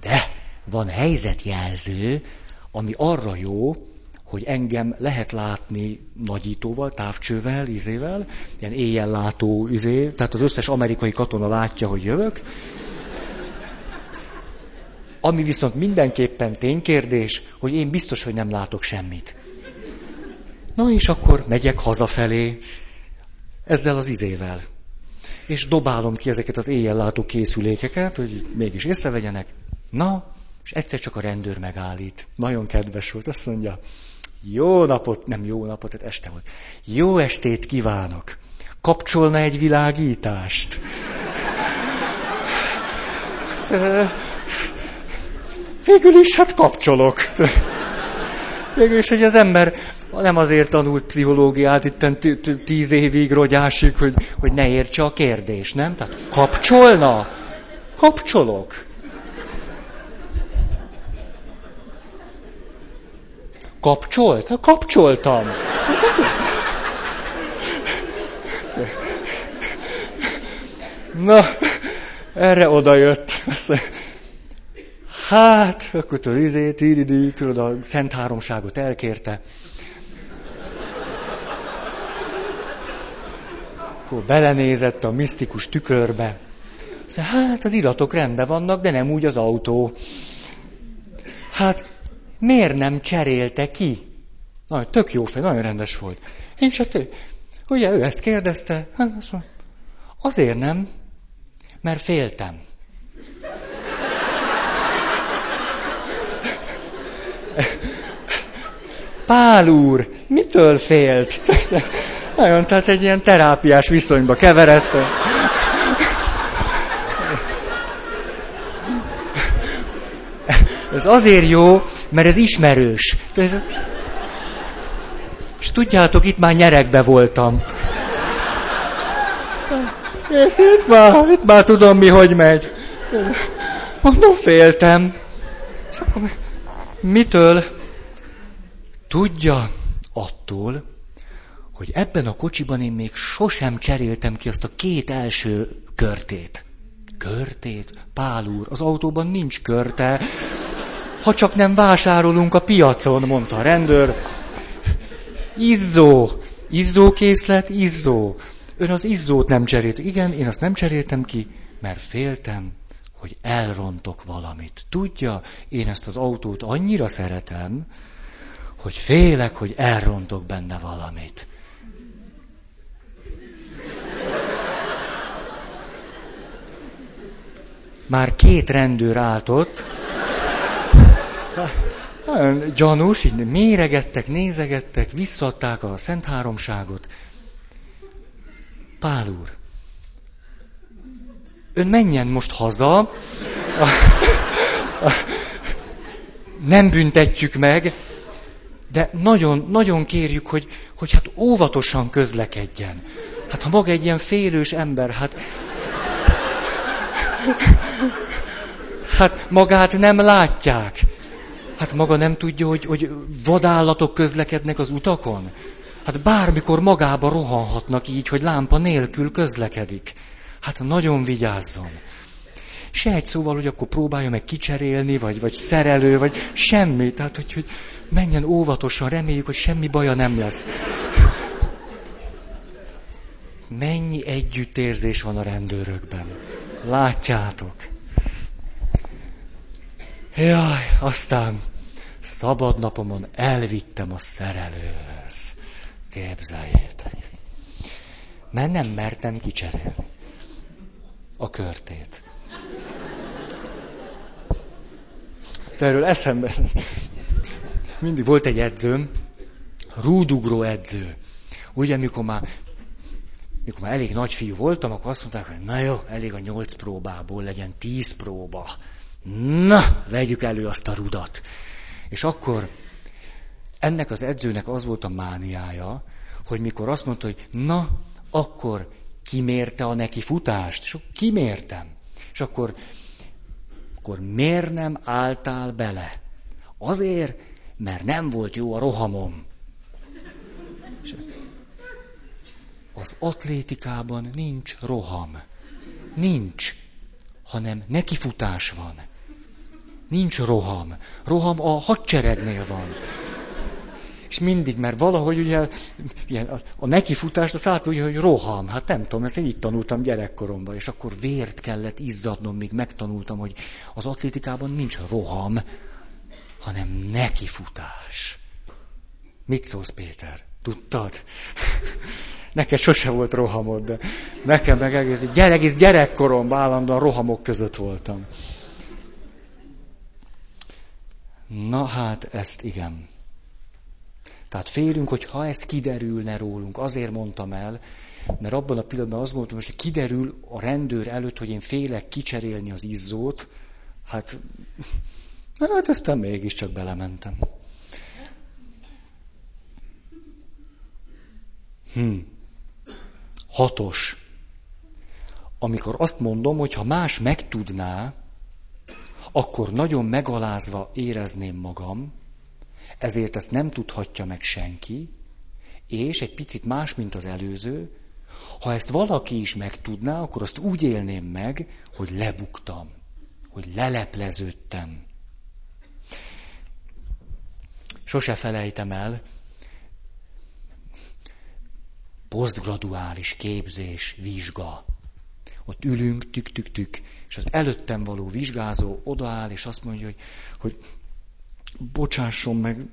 de van helyzetjelző, ami arra jó, hogy engem lehet látni nagyítóval, távcsővel, izével, ilyen éjjel látó izé, tehát az összes amerikai katona látja, hogy jövök. Ami viszont mindenképpen ténykérdés, hogy én biztos, hogy nem látok semmit. Na és akkor megyek hazafelé, ezzel az izével. És dobálom ki ezeket az éjjel látó készülékeket, hogy mégis észrevegyenek. Na, És egyszer csak a rendőr megállít. Nagyon kedves volt. Azt mondja, jó napot, nem jó napot, tehát este volt. Jó estét kívánok. Kapcsolna egy világítást? Végül is hát kapcsolok. Végül is, hogy az ember nem azért tanult pszichológiát itt tíz évig rogyásig, hogy, hogy ne értse a kérdés, nem? Tehát kapcsolna? Kapcsolok. Kapcsolt? Ha kapcsoltam. Na, erre oda jött. Hát, akkor tudod, izé, tudod, a Szent Háromságot elkérte. Akkor belenézett a misztikus tükörbe. Aztán, hát az iratok rendben vannak, de nem úgy az autó. Hát miért nem cserélte ki? Na, tök jó fej, nagyon rendes volt. És hát, ugye ő ezt kérdezte, hát azért nem, mert féltem. Pál úr, mitől félt? Nagyon, tehát egy ilyen terápiás viszonyba keveredett. Ez azért jó, mert ez ismerős. És tudjátok, itt már nyerekbe voltam. És itt már, itt már tudom mi, hogy megy. Mondom, féltem. Mitől? Tudja, attól, hogy ebben a kocsiban én még sosem cseréltem ki azt a két első körtét. Körtét? Pál úr, az autóban nincs körte. Ha csak nem vásárolunk a piacon, mondta a rendőr. Izzó, izzókészlet, izzó. Ön az izzót nem cserélt. Igen, én azt nem cseréltem ki, mert féltem, hogy elrontok valamit. Tudja, én ezt az autót annyira szeretem, hogy félek, hogy elrontok benne valamit. Már két rendőr állt ott, nagyon gyanús, így méregettek, nézegettek, visszadták a Szent Háromságot. Pál úr, ön menjen most haza, nem büntetjük meg, de nagyon, nagyon kérjük, hogy, hogy hát óvatosan közlekedjen. Hát ha maga egy ilyen félős ember, hát... Hát magát nem látják. Hát maga nem tudja, hogy, hogy vadállatok közlekednek az utakon? Hát bármikor magába rohanhatnak így, hogy lámpa nélkül közlekedik. Hát nagyon vigyázzon. Se egy szóval, hogy akkor próbálja meg kicserélni, vagy, vagy szerelő, vagy semmi. Tehát, hogy, hogy menjen óvatosan, reméljük, hogy semmi baja nem lesz. Mennyi együttérzés van a rendőrökben. Látjátok. Jaj, aztán szabad napomon elvittem a szerelőhöz. Képzeljétek. Mert nem mertem kicserélni a körtét. De erről eszembe. Mindig volt egy edzőm, rúdugró edző. Ugye, mikor már, mikor már elég nagy fiú voltam, akkor azt mondták, hogy na jó, elég a nyolc próbából legyen tíz próba. Na, vegyük elő azt a rudat. És akkor ennek az edzőnek az volt a mániája, hogy mikor azt mondta, hogy na, akkor kimérte a neki futást, és akkor kimértem. És akkor, akkor miért nem álltál bele? Azért, mert nem volt jó a rohamom. És az atlétikában nincs roham. Nincs, hanem nekifutás van. Nincs roham. Roham a hadseregnél van. És mindig, mert valahogy ugye ilyen, a, a nekifutást azt átudja, hogy roham. Hát nem tudom, ezt én így tanultam gyerekkoromban, és akkor vért kellett izzadnom, míg megtanultam, hogy az atlétikában nincs roham, hanem nekifutás. Mit szólsz, Péter? Tudtad? Neked sose volt rohamod, de nekem meg egész, gyere, egész gyerekkoromban állandóan rohamok között voltam. Na hát, ezt igen. Tehát félünk, hogy ha ez kiderülne rólunk, azért mondtam el, mert abban a pillanatban azt mondtam, hogy kiderül a rendőr előtt, hogy én félek kicserélni az izzót, hát, hát aztán mégiscsak belementem. Hm. Hatos. Amikor azt mondom, hogy ha más megtudná, akkor nagyon megalázva érezném magam, ezért ezt nem tudhatja meg senki, és egy picit más, mint az előző, ha ezt valaki is megtudná, akkor azt úgy élném meg, hogy lebuktam, hogy lelepleződtem. Sose felejtem el, posztgraduális képzés, vizsga. Ott ülünk, tük-tük-tük, és az előttem való vizsgázó odaáll, és azt mondja, hogy, hogy bocsásson meg,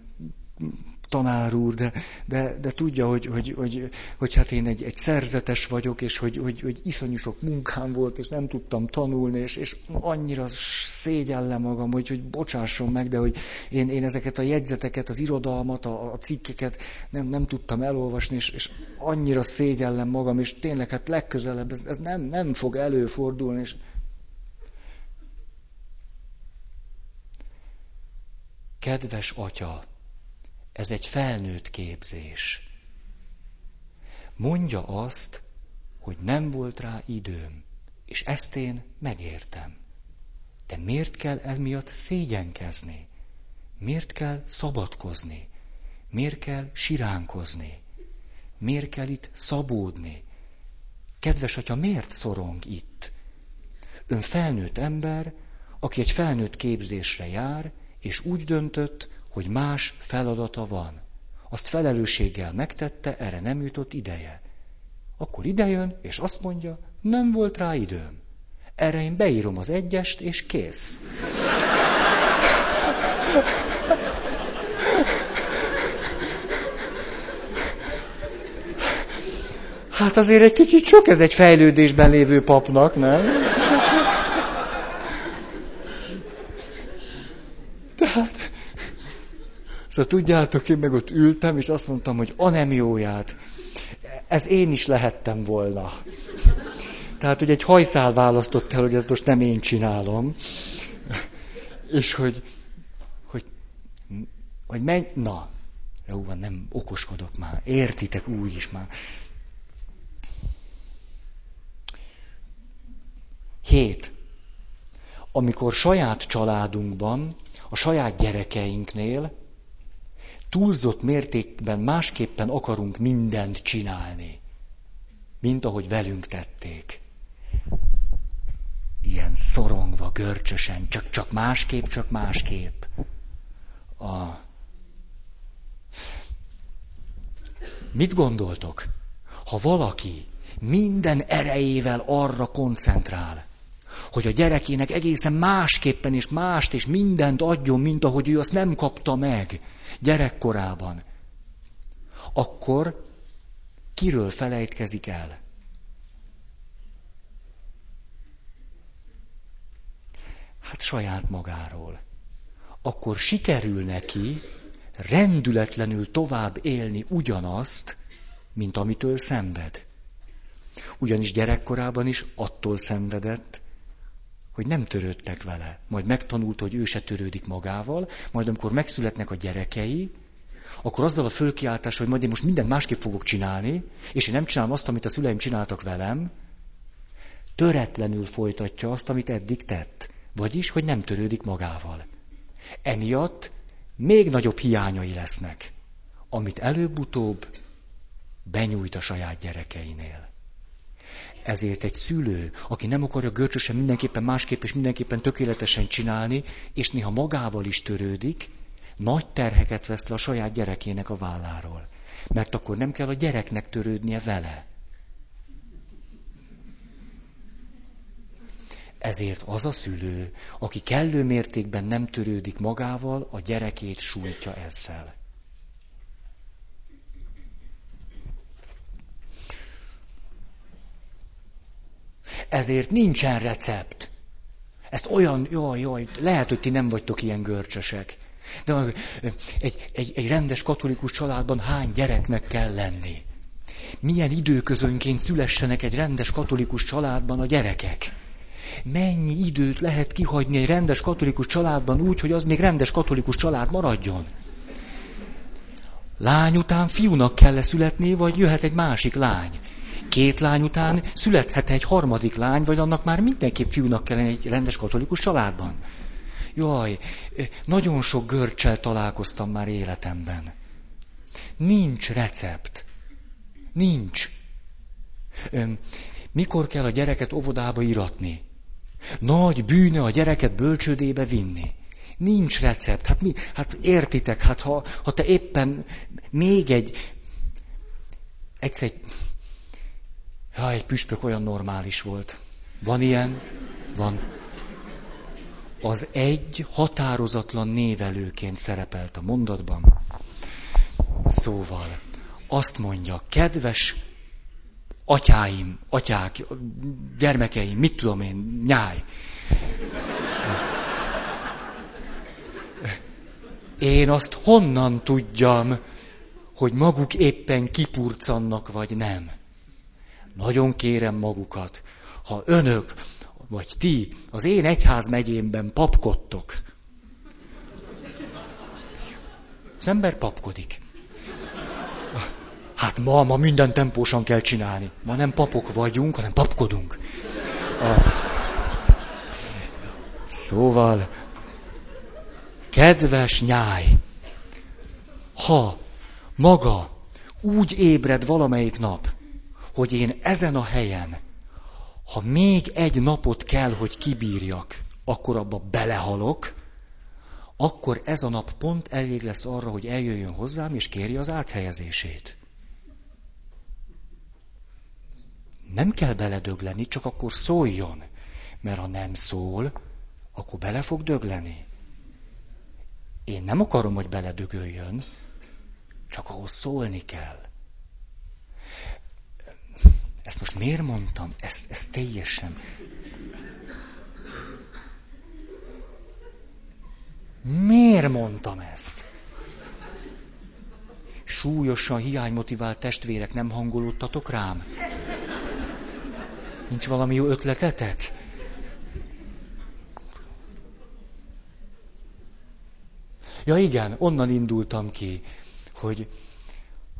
tanár úr, de, de, de tudja, hogy, hogy, hogy, hogy hát én egy, egy szerzetes vagyok, és hogy, hogy, hogy iszonyú sok munkám volt, és nem tudtam tanulni, és, és annyira szégyellem magam, hogy, hogy bocsásson meg, de hogy én, én ezeket a jegyzeteket, az irodalmat, a, a cikkeket nem, nem tudtam elolvasni, és, és annyira szégyellem magam, és tényleg hát legközelebb ez, ez nem, nem fog előfordulni, és Kedves atya, ez egy felnőtt képzés. Mondja azt, hogy nem volt rá időm, és ezt én megértem. De miért kell emiatt szégyenkezni? Miért kell szabadkozni? Miért kell siránkozni? Miért kell itt szabódni? Kedves atya, miért szorong itt? Ön felnőtt ember, aki egy felnőtt képzésre jár, és úgy döntött, hogy más feladata van. Azt felelősséggel megtette, erre nem jutott ideje. Akkor idejön, és azt mondja, nem volt rá időm. Erre én beírom az egyest, és kész. Hát azért egy kicsit sok ez egy fejlődésben lévő papnak, nem? Szóval tudjátok, én meg ott ültem, és azt mondtam, hogy anemióját, ez én is lehettem volna. Tehát, hogy egy hajszál választott el, hogy ezt most nem én csinálom. És hogy, hogy, hogy menj, na, jó van, nem okoskodok már, értitek úgy is már. Hét. Amikor saját családunkban, a saját gyerekeinknél túlzott mértékben másképpen akarunk mindent csinálni, mint ahogy velünk tették. Ilyen szorongva, görcsösen, csak, csak másképp, csak másképp. A... Mit gondoltok? Ha valaki minden erejével arra koncentrál, hogy a gyerekének egészen másképpen és mást és mindent adjon, mint ahogy ő azt nem kapta meg, gyerekkorában, akkor kiről felejtkezik el? Hát saját magáról. Akkor sikerül neki rendületlenül tovább élni ugyanazt, mint amitől szenved. Ugyanis gyerekkorában is attól szenvedett, hogy nem törődtek vele. Majd megtanult, hogy ő se törődik magával, majd amikor megszületnek a gyerekei, akkor azzal a fölkiáltás, hogy majd én most mindent másképp fogok csinálni, és én nem csinálom azt, amit a szüleim csináltak velem, töretlenül folytatja azt, amit eddig tett. Vagyis, hogy nem törődik magával. Emiatt még nagyobb hiányai lesznek, amit előbb-utóbb benyújt a saját gyerekeinél. Ezért egy szülő, aki nem akarja görcsösen mindenképpen másképp és mindenképpen tökéletesen csinálni, és néha magával is törődik, nagy terheket vesz le a saját gyerekének a válláról. Mert akkor nem kell a gyereknek törődnie vele. Ezért az a szülő, aki kellő mértékben nem törődik magával, a gyerekét sújtja ezzel. Ezért nincsen recept. Ezt olyan, jaj, jaj, lehet, hogy ti nem vagytok ilyen görcsösek. De egy, egy, egy rendes katolikus családban hány gyereknek kell lenni? Milyen időközönként szülessenek egy rendes katolikus családban a gyerekek? Mennyi időt lehet kihagyni egy rendes katolikus családban úgy, hogy az még rendes katolikus család maradjon? Lány után fiúnak kell születni, vagy jöhet egy másik lány? Két lány után születhet egy harmadik lány, vagy annak már mindenképp fiúnak kellene egy rendes katolikus családban? Jaj, nagyon sok görcsel találkoztam már életemben. Nincs recept. Nincs. Mikor kell a gyereket óvodába iratni? Nagy bűne a gyereket bölcsődébe vinni. Nincs recept. Hát, mi, hát értitek, hát ha, ha te éppen még egy, egyszer egy, ha egy püspök olyan normális volt. Van ilyen? Van. Az egy határozatlan névelőként szerepelt a mondatban. Szóval azt mondja, kedves atyáim, atyák, gyermekeim, mit tudom én, nyáj. Én azt honnan tudjam, hogy maguk éppen kipurcannak, vagy nem. Nagyon kérem magukat, ha önök, vagy ti az én egyház megyémben papkodtok, az ember papkodik. Hát ma, ma minden tempósan kell csinálni. Ma nem papok vagyunk, hanem papkodunk. A... Szóval, kedves nyáj, ha maga úgy ébred valamelyik nap, hogy én ezen a helyen, ha még egy napot kell, hogy kibírjak, akkor abba belehalok, akkor ez a nap pont elég lesz arra, hogy eljöjjön hozzám, és kérje az áthelyezését. Nem kell beledögleni, csak akkor szóljon. Mert ha nem szól, akkor bele fog dögleni. Én nem akarom, hogy beledögöljön, csak ahhoz szólni kell. Ezt most miért mondtam? Ez, ez teljesen. Miért mondtam ezt? Súlyosan hiánymotivált testvérek, nem hangolódtatok rám? Nincs valami jó ötletetek? Ja igen, onnan indultam ki, hogy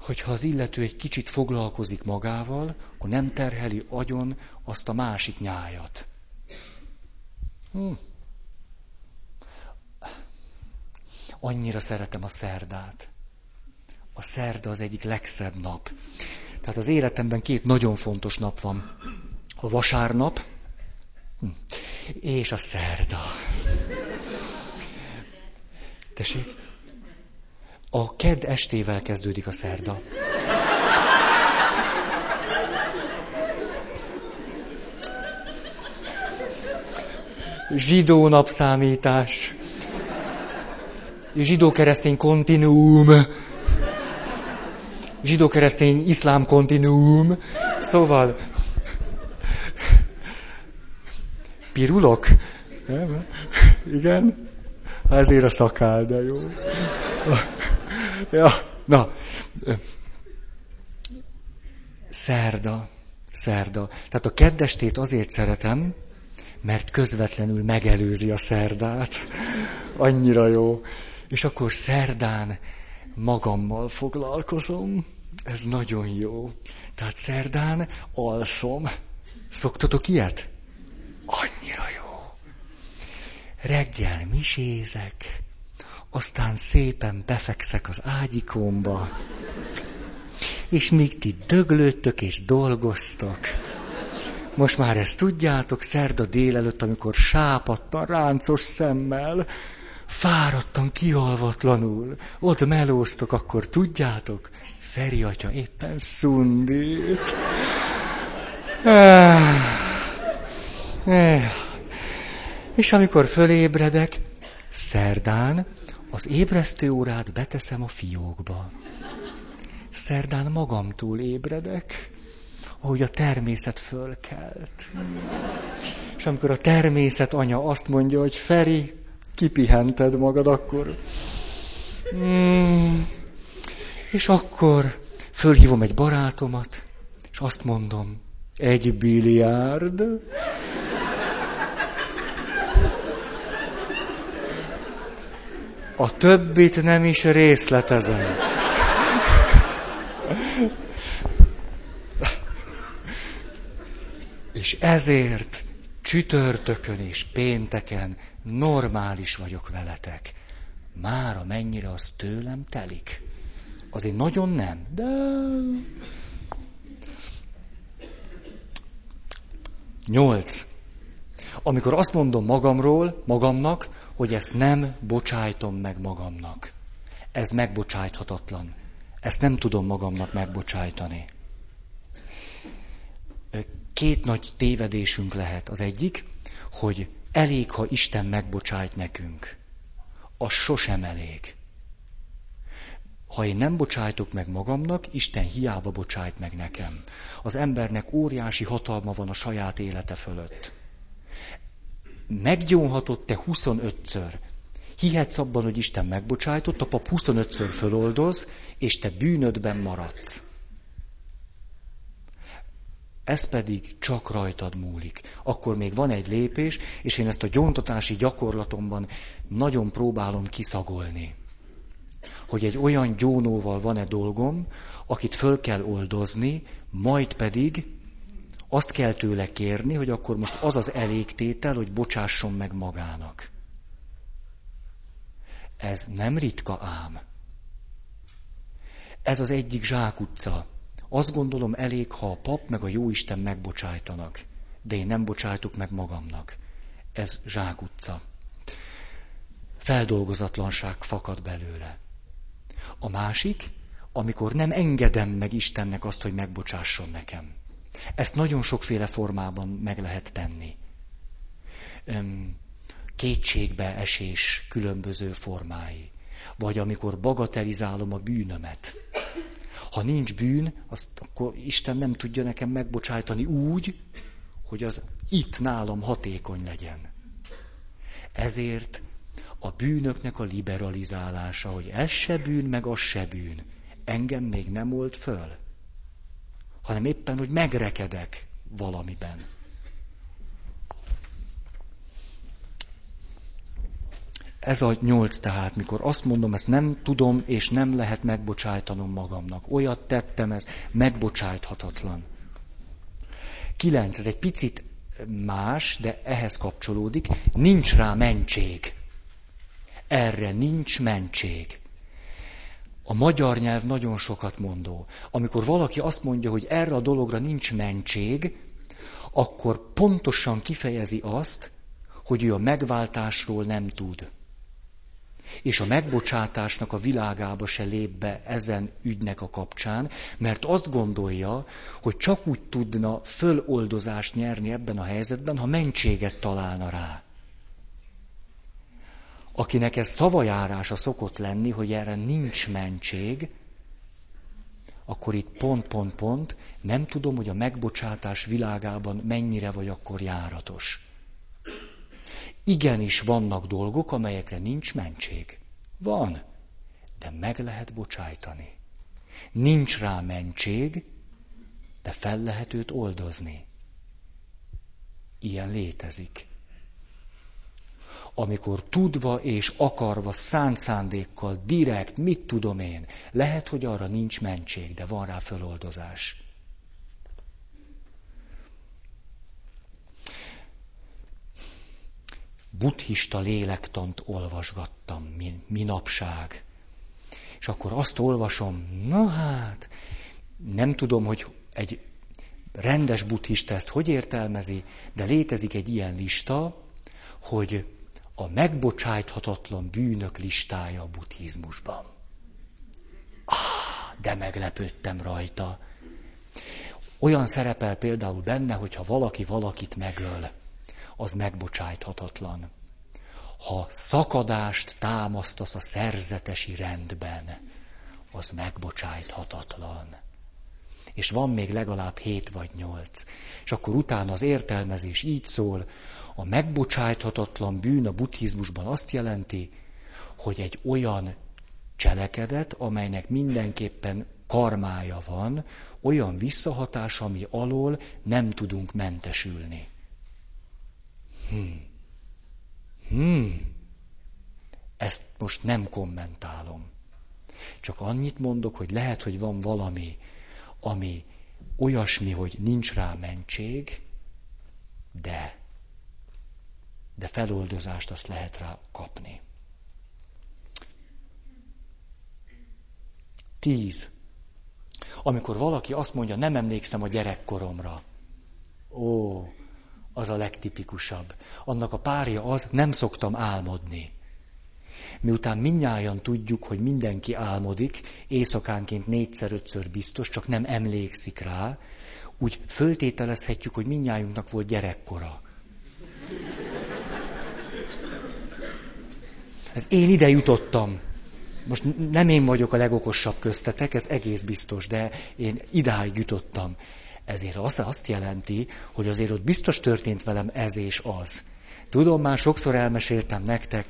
hogyha az illető egy kicsit foglalkozik magával, akkor nem terheli agyon azt a másik nyájat. Hm. Annyira szeretem a szerdát. A szerda az egyik legszebb nap. Tehát az életemben két nagyon fontos nap van a vasárnap hm, és a szerda. Tessék? A ked estével kezdődik a szerda. Zsidó napszámítás. Zsidó-keresztény kontinuum. Zsidó-keresztény iszlám kontinuum. Szóval Pirulok? Nem? Igen? Ezért a szakál, de jó. Ja, na. Szerda. Szerda. Tehát a keddestét azért szeretem, mert közvetlenül megelőzi a szerdát. Annyira jó. És akkor szerdán magammal foglalkozom. Ez nagyon jó. Tehát szerdán alszom. Szoktatok ilyet? Annyira jó. Reggel misézek, aztán szépen befekszek az ágyikomba, és míg ti döglődtök és dolgoztok, most már ezt tudjátok, szerda délelőtt, amikor sápadtan, ráncos szemmel, fáradtan, kialvatlanul, ott melóztok, akkor tudjátok, Feri atya éppen szundít. Ah. És amikor fölébredek, szerdán az ébresztő órát beteszem a fiókba. Szerdán magamtól ébredek, ahogy a természet fölkelt. És amikor a természet anya azt mondja, hogy Feri, kipihented magad, akkor Mm, és akkor fölhívom egy barátomat, és azt mondom, egy biliárd. A többit nem is részletezem. És ezért csütörtökön és pénteken normális vagyok veletek. Már mennyire az tőlem telik. Azért nagyon nem, de... Nyolc. Amikor azt mondom magamról, magamnak, hogy ezt nem bocsájtom meg magamnak. Ez megbocsájthatatlan. Ezt nem tudom magamnak megbocsájtani. Két nagy tévedésünk lehet. Az egyik, hogy elég, ha Isten megbocsájt nekünk. Az sosem elég. Ha én nem bocsájtok meg magamnak, Isten hiába bocsájt meg nekem. Az embernek óriási hatalma van a saját élete fölött. Meggyónhatott te 25-ször. Hihetsz abban, hogy Isten megbocsájtott, a pap 25-ször föloldoz, és te bűnödben maradsz. Ez pedig csak rajtad múlik. Akkor még van egy lépés, és én ezt a gyóntatási gyakorlatomban nagyon próbálom kiszagolni. Hogy egy olyan gyónóval van-e dolgom, akit föl kell oldozni, majd pedig azt kell tőle kérni, hogy akkor most az az elégtétel, hogy bocsásson meg magának. Ez nem ritka ám. Ez az egyik zsákutca. Azt gondolom elég, ha a pap meg a jóisten megbocsájtanak, de én nem bocsájtok meg magamnak. Ez zsákutca. Feldolgozatlanság fakad belőle. A másik, amikor nem engedem meg Istennek azt, hogy megbocsásson nekem. Ezt nagyon sokféle formában meg lehet tenni. Kétségbe esés különböző formái. Vagy amikor bagatelizálom a bűnömet. Ha nincs bűn, azt akkor Isten nem tudja nekem megbocsájtani úgy, hogy az itt nálam hatékony legyen. Ezért a bűnöknek a liberalizálása, hogy ez se bűn, meg az se bűn, engem még nem old föl, hanem éppen, hogy megrekedek valamiben. Ez a nyolc tehát, mikor azt mondom, ezt nem tudom, és nem lehet megbocsájtanom magamnak. Olyat tettem, ez megbocsájthatatlan. Kilenc, ez egy picit más, de ehhez kapcsolódik. Nincs rá mentség. Erre nincs mentség. A magyar nyelv nagyon sokat mondó. Amikor valaki azt mondja, hogy erre a dologra nincs mentség, akkor pontosan kifejezi azt, hogy ő a megváltásról nem tud és a megbocsátásnak a világába se lép be ezen ügynek a kapcsán, mert azt gondolja, hogy csak úgy tudna föloldozást nyerni ebben a helyzetben, ha mentséget találna rá. Akinek ez szavajárása szokott lenni, hogy erre nincs mentség, akkor itt pont, pont, pont, nem tudom, hogy a megbocsátás világában mennyire vagy akkor járatos. Igenis vannak dolgok, amelyekre nincs mentség. Van, de meg lehet bocsájtani. Nincs rá mentség, de fel lehet őt oldozni. Ilyen létezik. Amikor tudva és akarva, szánt szándékkal, direkt, mit tudom én, lehet, hogy arra nincs mentség, de van rá föloldozás. buddhista lélektant olvasgattam minapság. És akkor azt olvasom, na hát, nem tudom, hogy egy rendes buddhista ezt hogy értelmezi, de létezik egy ilyen lista, hogy a megbocsájthatatlan bűnök listája a buddhizmusban. Ah, de meglepődtem rajta. Olyan szerepel például benne, hogyha valaki valakit megöl az megbocsájthatatlan. Ha szakadást támasztasz a szerzetesi rendben, az megbocsájthatatlan. És van még legalább hét vagy nyolc. És akkor utána az értelmezés így szól, a megbocsájthatatlan bűn a buddhizmusban azt jelenti, hogy egy olyan cselekedet, amelynek mindenképpen karmája van, olyan visszahatás, ami alól nem tudunk mentesülni. Hmm. Hmm. Ezt most nem kommentálom. Csak annyit mondok, hogy lehet, hogy van valami, ami olyasmi, hogy nincs rá mentség, de, de feloldozást azt lehet rá kapni. Tíz. Amikor valaki azt mondja, nem emlékszem a gyerekkoromra. Ó, az a legtipikusabb. Annak a párja az, nem szoktam álmodni. Miután minnyáján tudjuk, hogy mindenki álmodik, éjszakánként négyszer-ötször biztos, csak nem emlékszik rá, úgy föltételezhetjük, hogy minnyájunknak volt gyerekkora. Ez én ide jutottam. Most nem én vagyok a legokosabb köztetek, ez egész biztos, de én idáig jutottam. Ezért az azt jelenti, hogy azért ott biztos történt velem ez és az. Tudom, már sokszor elmeséltem nektek,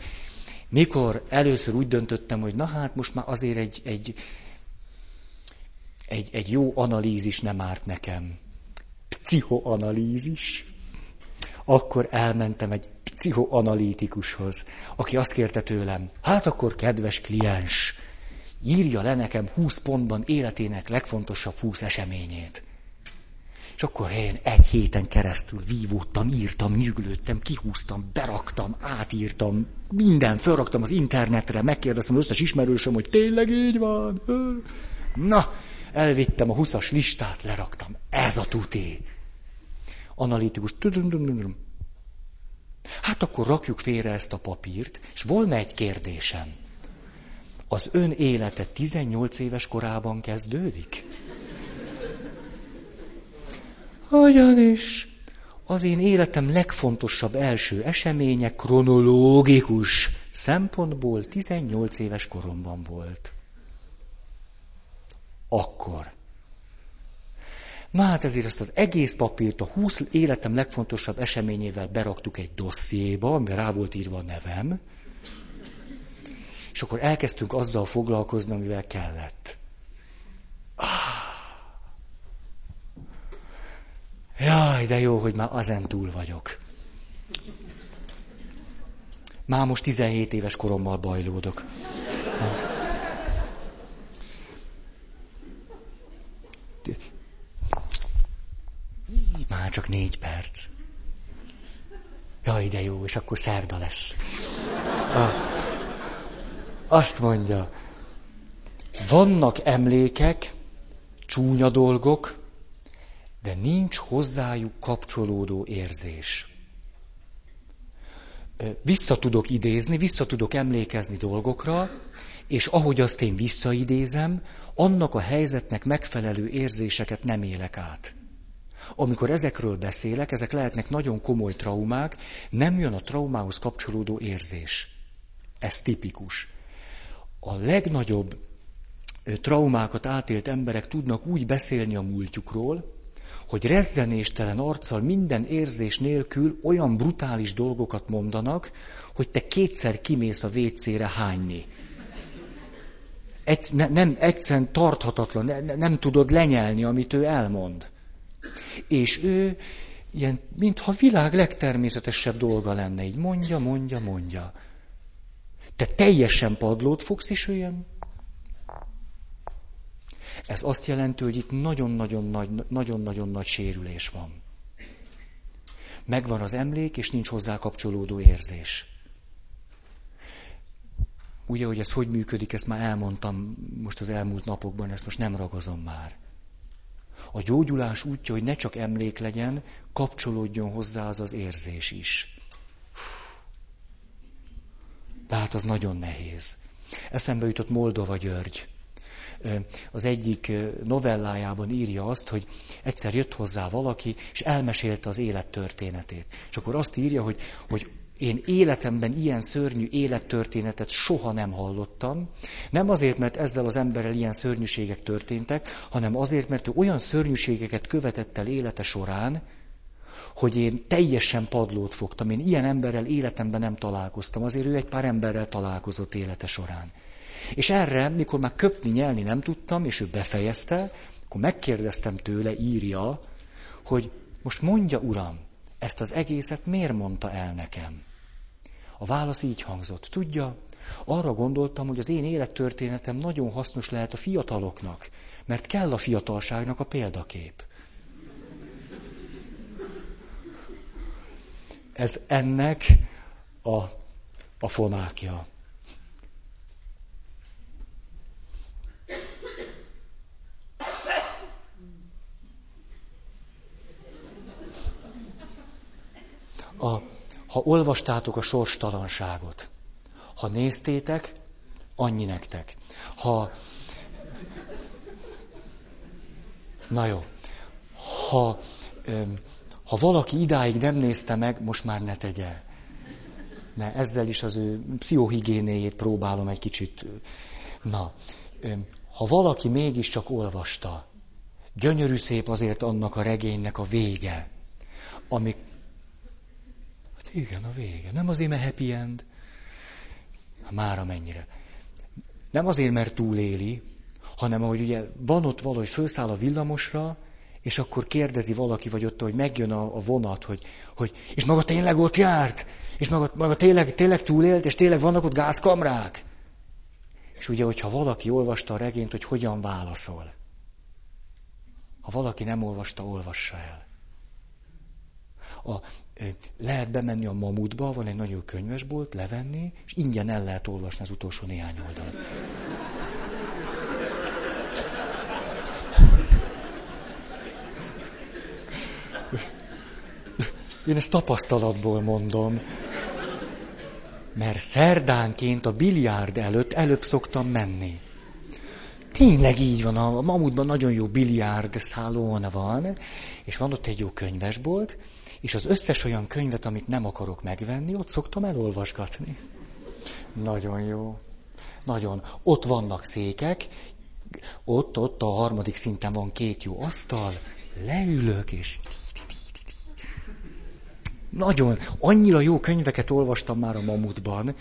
mikor először úgy döntöttem, hogy na hát most már azért egy, egy, egy, egy jó analízis nem árt nekem. Pszichoanalízis. Akkor elmentem egy pszichoanalitikushoz, aki azt kérte tőlem, hát akkor kedves kliens, írja le nekem 20 pontban életének legfontosabb 20 eseményét. És akkor én egy héten keresztül vívódtam, írtam, nyüglődtem, kihúztam, beraktam, átírtam, minden, felraktam az internetre, megkérdeztem az összes ismerősöm, hogy tényleg így van. Na, elvittem a 20-as listát, leraktam. Ez a tuti. Analitikus. Hát akkor rakjuk félre ezt a papírt, és volna egy kérdésem. Az ön élete 18 éves korában kezdődik? Ugyanis az én életem legfontosabb első eseménye kronológikus szempontból 18 éves koromban volt. Akkor. Na hát ezért ezt az egész papírt a 20 életem legfontosabb eseményével beraktuk egy dossziéba, amiben rá volt írva a nevem, és akkor elkezdtünk azzal foglalkozni, amivel kellett. Ah. Jaj, de jó, hogy már azen túl vagyok. Már most 17 éves korommal bajlódok. Már csak négy perc. Jaj, de jó, és akkor szerda lesz. Azt mondja, vannak emlékek, csúnya dolgok, de nincs hozzájuk kapcsolódó érzés. Vissza tudok idézni, vissza tudok emlékezni dolgokra, és ahogy azt én visszaidézem, annak a helyzetnek megfelelő érzéseket nem élek át. Amikor ezekről beszélek, ezek lehetnek nagyon komoly traumák, nem jön a traumához kapcsolódó érzés. Ez tipikus. A legnagyobb traumákat átélt emberek tudnak úgy beszélni a múltjukról, hogy rezzenéstelen arccal minden érzés nélkül olyan brutális dolgokat mondanak, hogy te kétszer kimész a vécére hányni. Egy, ne, nem, egyszerűen tarthatatlan, ne, nem tudod lenyelni, amit ő elmond. És ő ilyen, mintha világ legtermészetesebb dolga lenne, így mondja, mondja, mondja. Te teljesen padlót fogsz, és ilyen ez azt jelenti, hogy itt nagyon-nagyon nagy, nagyon-nagyon nagy sérülés van. Megvan az emlék, és nincs hozzá kapcsolódó érzés. Ugye, hogy ez hogy működik, ezt már elmondtam most az elmúlt napokban, ezt most nem ragozom már. A gyógyulás útja, hogy ne csak emlék legyen, kapcsolódjon hozzá az az érzés is. Tehát az nagyon nehéz. Eszembe jutott Moldova György az egyik novellájában írja azt, hogy egyszer jött hozzá valaki, és elmesélte az élettörténetét. És akkor azt írja, hogy, hogy én életemben ilyen szörnyű élettörténetet soha nem hallottam. Nem azért, mert ezzel az emberrel ilyen szörnyűségek történtek, hanem azért, mert ő olyan szörnyűségeket követett el élete során, hogy én teljesen padlót fogtam. Én ilyen emberrel életemben nem találkoztam. Azért ő egy pár emberrel találkozott élete során. És erre, mikor már köpni, nyelni nem tudtam, és ő befejezte, akkor megkérdeztem tőle, írja, hogy most mondja, uram, ezt az egészet miért mondta el nekem? A válasz így hangzott. Tudja, arra gondoltam, hogy az én élettörténetem nagyon hasznos lehet a fiataloknak, mert kell a fiatalságnak a példakép. Ez ennek a, a fonákja. A, ha olvastátok a sorstalanságot, ha néztétek, annyi nektek. Ha... Na jó. Ha, ha valaki idáig nem nézte meg, most már ne tegye. Ne, ezzel is az ő pszichohigiénéjét próbálom egy kicsit. Na, ha valaki mégiscsak olvasta, gyönyörű szép azért annak a regénynek a vége, Hát igen, a vége. Nem azért, mert happy end. Már amennyire. Nem azért, mert túléli, hanem ahogy ugye van ott valahogy fölszáll a villamosra, és akkor kérdezi valaki, vagy ott, hogy megjön a, a vonat, hogy, hogy és maga tényleg ott járt? És maga, maga tényleg, tényleg túlélt, és tényleg vannak ott gázkamrák? És ugye, hogyha valaki olvasta a regényt, hogy hogyan válaszol. Ha valaki nem olvasta, olvassa el. A, lehet bemenni a Mamutba, van egy nagyon könyvesbolt, levenni, és ingyen el lehet olvasni az utolsó néhány oldalt. Én ezt tapasztalatból mondom. Mert szerdánként a biliárd előtt előbb szoktam menni. Tényleg így van, a Mamutban nagyon jó biliárd szálon van, és van ott egy jó könyvesbolt, és az összes olyan könyvet, amit nem akarok megvenni, ott szoktam elolvasgatni. Nagyon jó. Nagyon. Ott vannak székek, ott, ott a harmadik szinten van két jó asztal, leülök, és nagyon, annyira jó könyveket olvastam már a Mamutban.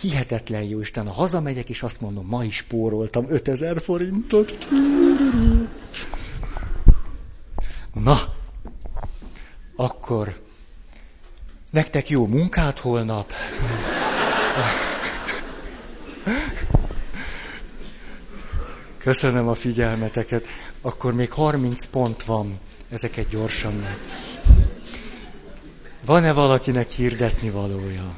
Hihetetlen jó Isten, ha hazamegyek, és azt mondom, ma is spóroltam 5000 forintot. Na, akkor nektek jó munkát holnap. Köszönöm a figyelmeteket. Akkor még 30 pont van. Ezeket gyorsan meg. Van-e valakinek hirdetni valója?